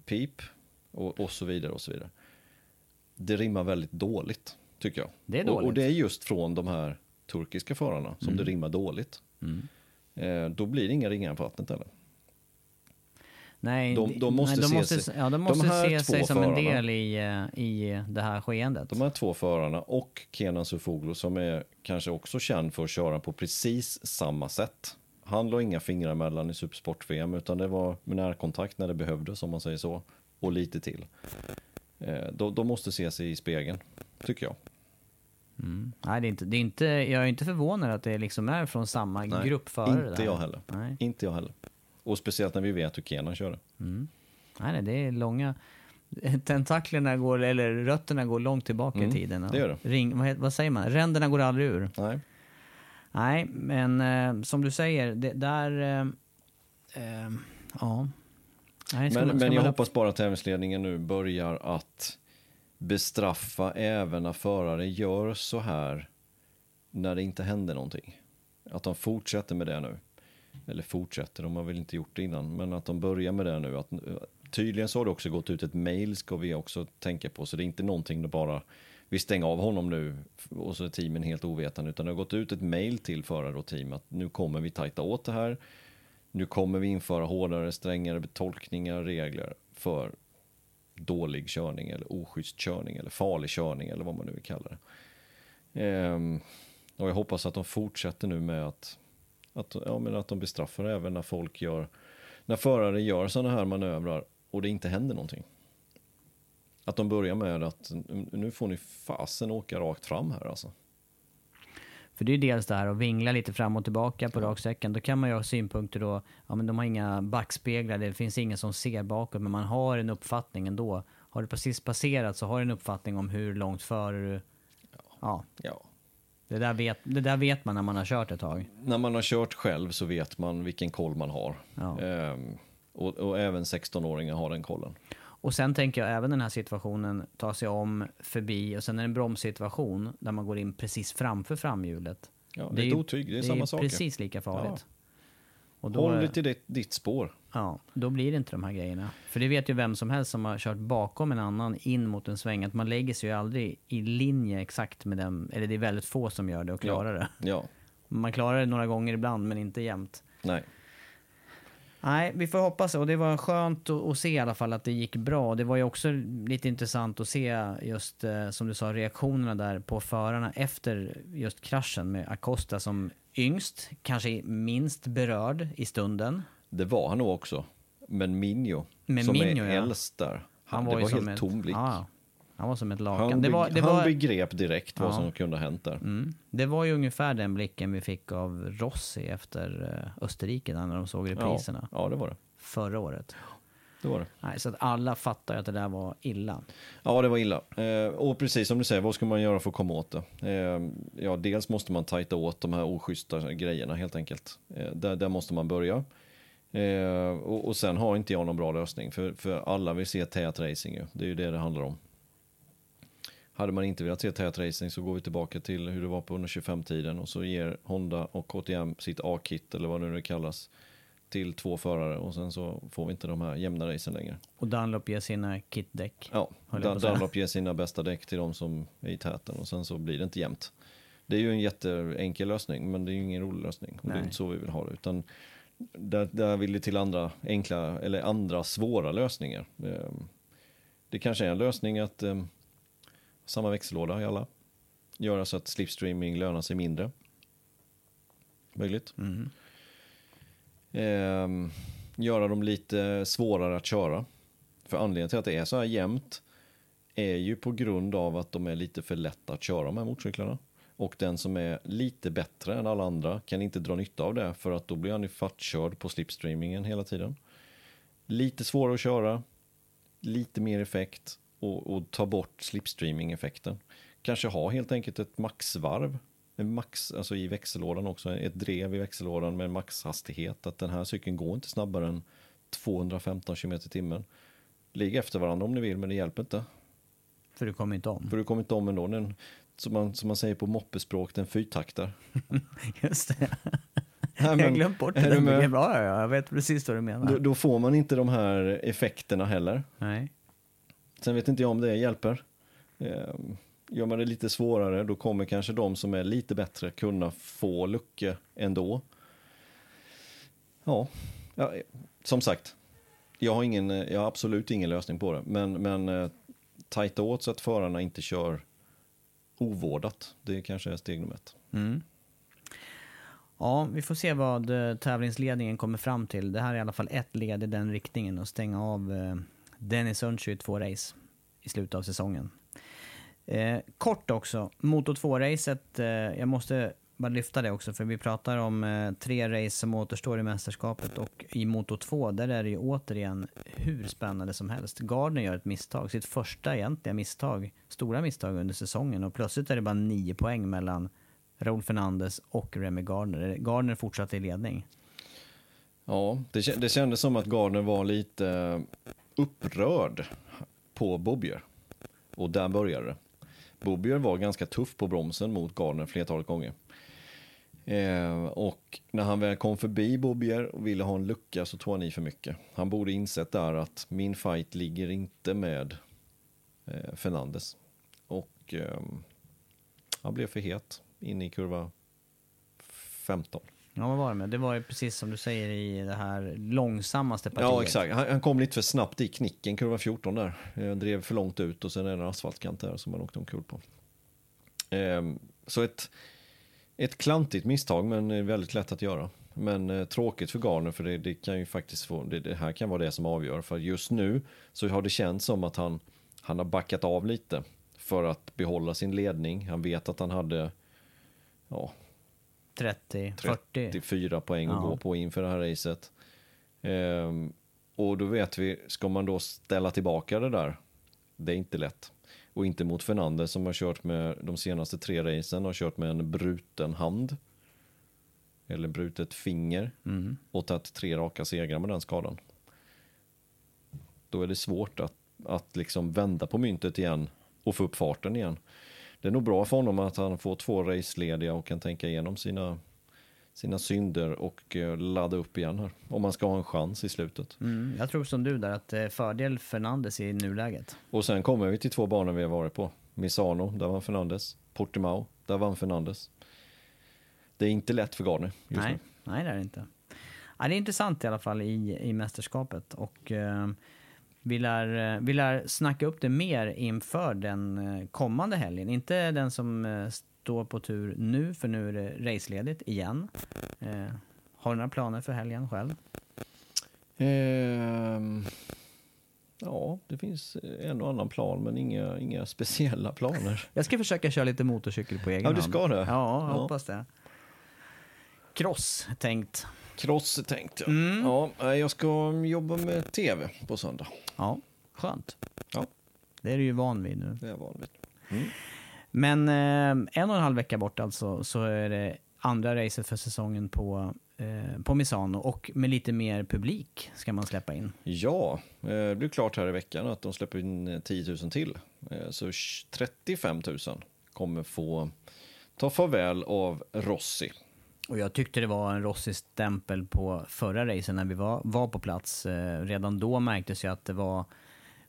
pip och, och så vidare och så vidare. Det rimmar väldigt dåligt tycker jag. Det är Och, dåligt. Mm. och det är just från de här turkiska förarna som det rimmar dåligt. Eh, då blir det inga ringar på vattnet heller. Nej, De- de måste nej, de se måste, sig- ja, de de måste här se sig som en del i, eh, i det här skeendet. De här två förarna och Kenan Sofoglu som är kanske också känd för att köra på precis samma sätt. Han la inga fingrar mellan i Supersport-VM utan det var med närkontakt när det behövdes om man säger så. Och lite till. Eh, de, de måste se sig i spegeln, tycker jag. Nej, det är inte, det är inte, jag är inte förvånad att det liksom är från samma Nej, grupp förare. Inte där. jag heller. Nej. Inte jag heller. Och speciellt när vi vet hur Kenan körde. Nej, nej, det är långa... Tentaklerna går, eller rötterna går långt tillbaka Mm, i tiden. det gör det. Ring, vad, vad säger man? Ränderna går aldrig ur. Nej. Nej, men eh, som du säger, det där... Eh, eh, ja. Nej, Men, man- men jag man- hoppas bara att tävlingsledningen nu börjar att bestraffa även när förare gör så här när det inte händer någonting. Att de fortsätter med det nu. Eller fortsätter, de har väl inte gjort det innan, men att de börjar med det nu. Att, eh, tydligen så har det också gått ut ett mail, ska vi också tänka på, så det är inte någonting då bara vi stänger av honom nu och så är teamen helt ovetande, utan det har gått ut ett mail till förare och team att nu kommer vi tajta åt det här. Nu kommer vi införa hårdare, strängare tolkningar, regler för dålig körning eller oschysst körning eller farlig körning eller vad man nu vill kalla det. Ehm, och jag hoppas att de fortsätter nu med att, att, ja, men att de bestraffar även när folk gör, när förare gör sådana här manövrar och det inte händer någonting. Att de börjar med att nu får ni fasen åka rakt fram här alltså. För det är ju dels det här att vingla lite fram och tillbaka på raksträckan. Då kan man ju ha synpunkter då, ja men de har inga backspeglar, det finns ingen som ser bakåt, men man har en uppfattning ändå. Har du precis passerat så har du en uppfattning om hur långt före du... Ja, Ja. Det där, vet, det där vet man när man har kört ett tag. När man har kört själv så vet man vilken koll man har. Ja. Ehm, och, och även 16-åringar har den kollen. Och sen tänker jag även den här situationen ta sig om förbi och sen är det en bromssituation där man går in precis framför framhjulet. Ja, det är ett otyg, det är det samma ju saker. precis lika farligt. Och då, Håll dig till ditt, ditt spår. Ja, då blir det inte de här grejerna. För det vet ju vem som helst som har kört bakom en annan in mot en sväng, att man lägger sig ju aldrig i linje exakt med den, eller det är väldigt få som gör det och klarar det. Ja, Man klarar det några gånger ibland, men inte jämt. nej. Nej, vi får hoppas och det var skönt att, att se i alla fall att det gick bra. Det var ju också lite intressant att se just eh, som du sa reaktionerna där på förarna efter just kraschen med Acosta som yngst, kanske minst berörd i stunden. Det var han nog också. Men Minjo, Men som Minjo, är ja. äldst där, han, det ju var som helt ett- tom blick. Ja, han var som ett lakan. Han, det, var, det, han var, begrep direkt vad Ja. som kunde ha hänt där. mm, det var ju ungefär den blicken vi fick av Rossi efter eh, Österrike när de såg Ja, repriserna ja, det var det. förra året. det, var det. Nej, så att alla fattar ju att det där var illa. Ja, det var illa. Eh, och precis som du säger, vad ska man göra för att komma åt det? Eh, ja, dels måste man tajta åt de här oschyssta grejerna helt enkelt. Eh, där, där måste man börja. Eh, och, och sen har inte jag någon bra lösning, för, för alla vill se tät racing ju. Det är ju det det handlar om. Hade man inte velat se tät racing så går vi tillbaka till hur det var på 125-tiden och så ger Honda och KTM sitt A-kit eller vad nu det kallas till två förare och sen så får vi inte de här jämna racen längre. Och Dunlop ger sina kitdäck. Ja. Dunlop ger sina bästa däck till de som är i täten och sen så blir det inte jämnt. Det är ju en jätteenkel lösning men det är ju ingen rolig lösning och det är Nej. inte så vi vill ha det. Utan där, där vill det till andra enkla eller andra svåra lösningar. Ehm, Det kanske är en lösning att ehm, samma växellåda i alla. Göra så att slipstreaming lönar sig mindre. Möjligt. Mm. Ehm, göra dem lite svårare att köra. För anledningen till att det är så här jämnt är ju på grund av att de är lite för lätta att köra de här motorcyklarna. Och den som är lite bättre än alla andra kan inte dra nytta av det för att då blir han ju fattkörd på slipstreamingen hela tiden. Lite svårare att köra, lite mer effekt och, och ta bort slipstreaming-effekten. Kanske ha helt enkelt ett maxvarv, en max, alltså i växellådan också, ett drev i växellådan med maxhastighet. Att den här cykeln går inte snabbare än 215 km i timmen. Ligg efter varandra om ni vill, men det hjälper inte. För du kommer inte om. För du kommer inte om ändå. Den, som, man, som man säger på moppespråk, den fyrtaktar. Just det. Nej, jag men- har glömt bort det. med? Ja, ja, ja, jag vet precis vad du menar. Då, då får man inte de här effekterna heller. Nej. Sen vet inte jag om det hjälper. Ehm, Gör man det lite svårare, då kommer kanske de som är lite bättre kunna få lucka ändå. Ja, ja som sagt. Jag har, ingen, jag har absolut ingen lösning på det. Men, men eh, tajta åt så att förarna inte kör ovårdat. Det kanske är steg nummer ett. Mm. Ja, vi får se vad eh, tävlingsledningen kommer fram till. Det här är i alla fall ett led i den riktningen och stänga av eh, Dennis Önsjö i två race i slutet av säsongen. Eh, kort också, Moto 2-racet. Eh, jag måste bara lyfta det också, för vi pratar om eh, tre race som återstår i mästerskapet och i Moto 2, där är det ju återigen hur spännande som helst. Gardner gör ett misstag, sitt första egentliga misstag, stora misstag under säsongen och plötsligt är det bara nio poäng mellan Raúl Fernandez och Remy Gardner. Gardner fortsatte i ledning. Ja, det, det kändes som att Gardner var lite eh, upprörd på Bobbier. Och där började det. Bobbier var ganska tuff på bromsen mot Gardner flertalet gånger. Eh, och när han väl kom förbi Bobbier och ville ha en lucka så tog han i för mycket. Han borde insett där att min fight ligger inte med eh, Fernandes. Och eh, han blev för het in i kurva 15. Ja, vad var det med? Det var ju precis som du säger i det här långsammaste partiet. Ja, exakt. Han, han kom lite för snabbt i knicken, kurva 14 där. Eh, drev för långt ut och sen är det en asfaltkant där som han åkte omkull på. Ehm, så ett, ett klantigt misstag, men eh, väldigt lätt att göra. Men eh, tråkigt för Garner, för det, det kan ju faktiskt få, det, det här kan vara det som avgör. För just nu så har det känts som att han, han har backat av lite för att behålla sin ledning. Han vet att han hade ja, 30, 40. 34 poäng att Ja. gå på inför det här racet. Ehm, och då vet vi, ska man då ställa tillbaka det där? Det är inte lätt. Och inte mot Fernandez som har kört med de senaste tre racen har kört med en bruten hand. Eller brutet finger. Mm. Och tagit tre raka segrar med den skadan. Då är det svårt att, att liksom vända på myntet igen och få upp farten igen. Det är nog bra för honom att han får två racelediga och kan tänka igenom sina, sina synder och eh, ladda upp igen här. Om man ska ha en chans i slutet. Mm, jag tror som du där att är fördel Fernandes i nuläget. Och sen kommer vi till två banor vi har varit på. Misano, där vann Fernandes. Portimao, där vann Fernandes. Det är inte lätt för Gardner just Nej, nu. nej det är det inte. Ja, det är intressant i alla fall i, i mästerskapet och eh, vi, lär, eh, vi lär snacka upp det mer inför den eh, kommande helgen. Inte den som eh, står på tur nu, för nu är det raceledigt igen. Eh, har du några planer för helgen själv? Ehm, ja, det finns en och annan plan men inga, inga speciella planer. Jag ska försöka köra lite motorcykel på egen Ja, du hand. ska det? Ja, jag Ja. hoppas det. Cross, tänkt. Cross tänkt jag. Mm. Ja, nej, jag ska jobba med tv på söndag. Ja, skönt. Ja, Det är du ju van vid nu. det är jag van vid. Men eh, en och en halv vecka bort alltså så är det andra racet för säsongen på, eh, på Misano och med lite mer publik ska man släppa in. Ja, eh, det blir klart här i veckan att de släpper in eh, 10 000 till. Eh, Så 35 000 kommer få ta farväl av Rossi. Och jag tyckte det var en Rossi-stämpel på förra racen när vi var, var på plats. Eh, redan då märktes ju att det var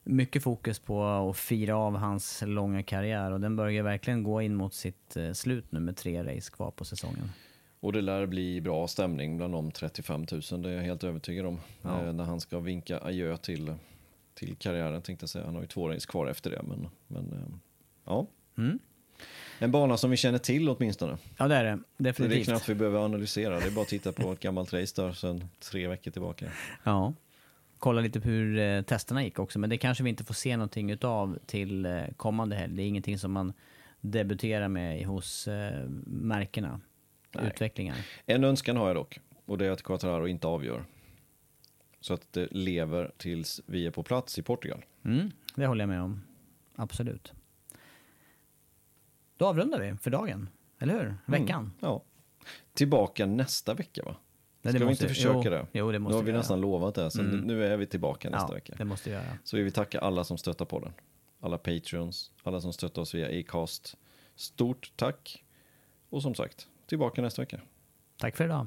mycket fokus på att fira av hans långa karriär och den börjar verkligen gå in mot sitt eh, slut nu med tre race kvar på säsongen. Och det lär bli bra stämning bland de 35 000, det är jag helt övertygad om. Ja. Eh, När han ska vinka adjö till, till karriären tänkte jag säga. Han har ju två race kvar efter det. Men, men eh, ja, Mm. en bana som vi känner till åtminstone. Ja det är det, Så det är definitivt. knappt vi behöver analysera, det är bara att titta på ett gammalt race där sedan tre veckor tillbaka. Ja. Kolla lite på hur eh, testerna gick också, men det kanske vi inte får se någonting utav till eh, kommande helg. Det är ingenting som man debutera med hos eh, märkena. Utvecklingar. En önskan har jag dock, och det är att Quattraro inte avgör. Så att det lever tills vi är på plats i Portugal. Mm, det håller jag med om. Absolut. Då avrundar vi för dagen, eller hur? Veckan. Mm, ja. Tillbaka nästa vecka va? Nej, Ska vi måste- inte försöka jo, det? jo, det nu måste har vi göra. nästan lovat det, så Mm. nu är vi tillbaka nästa ja, vecka. det måste vi göra. Så vill vi tacka alla som stöttar på den. Alla patreons, alla som stöttar oss via Acast. Stort tack. Och som sagt, tillbaka nästa vecka. Tack för idag.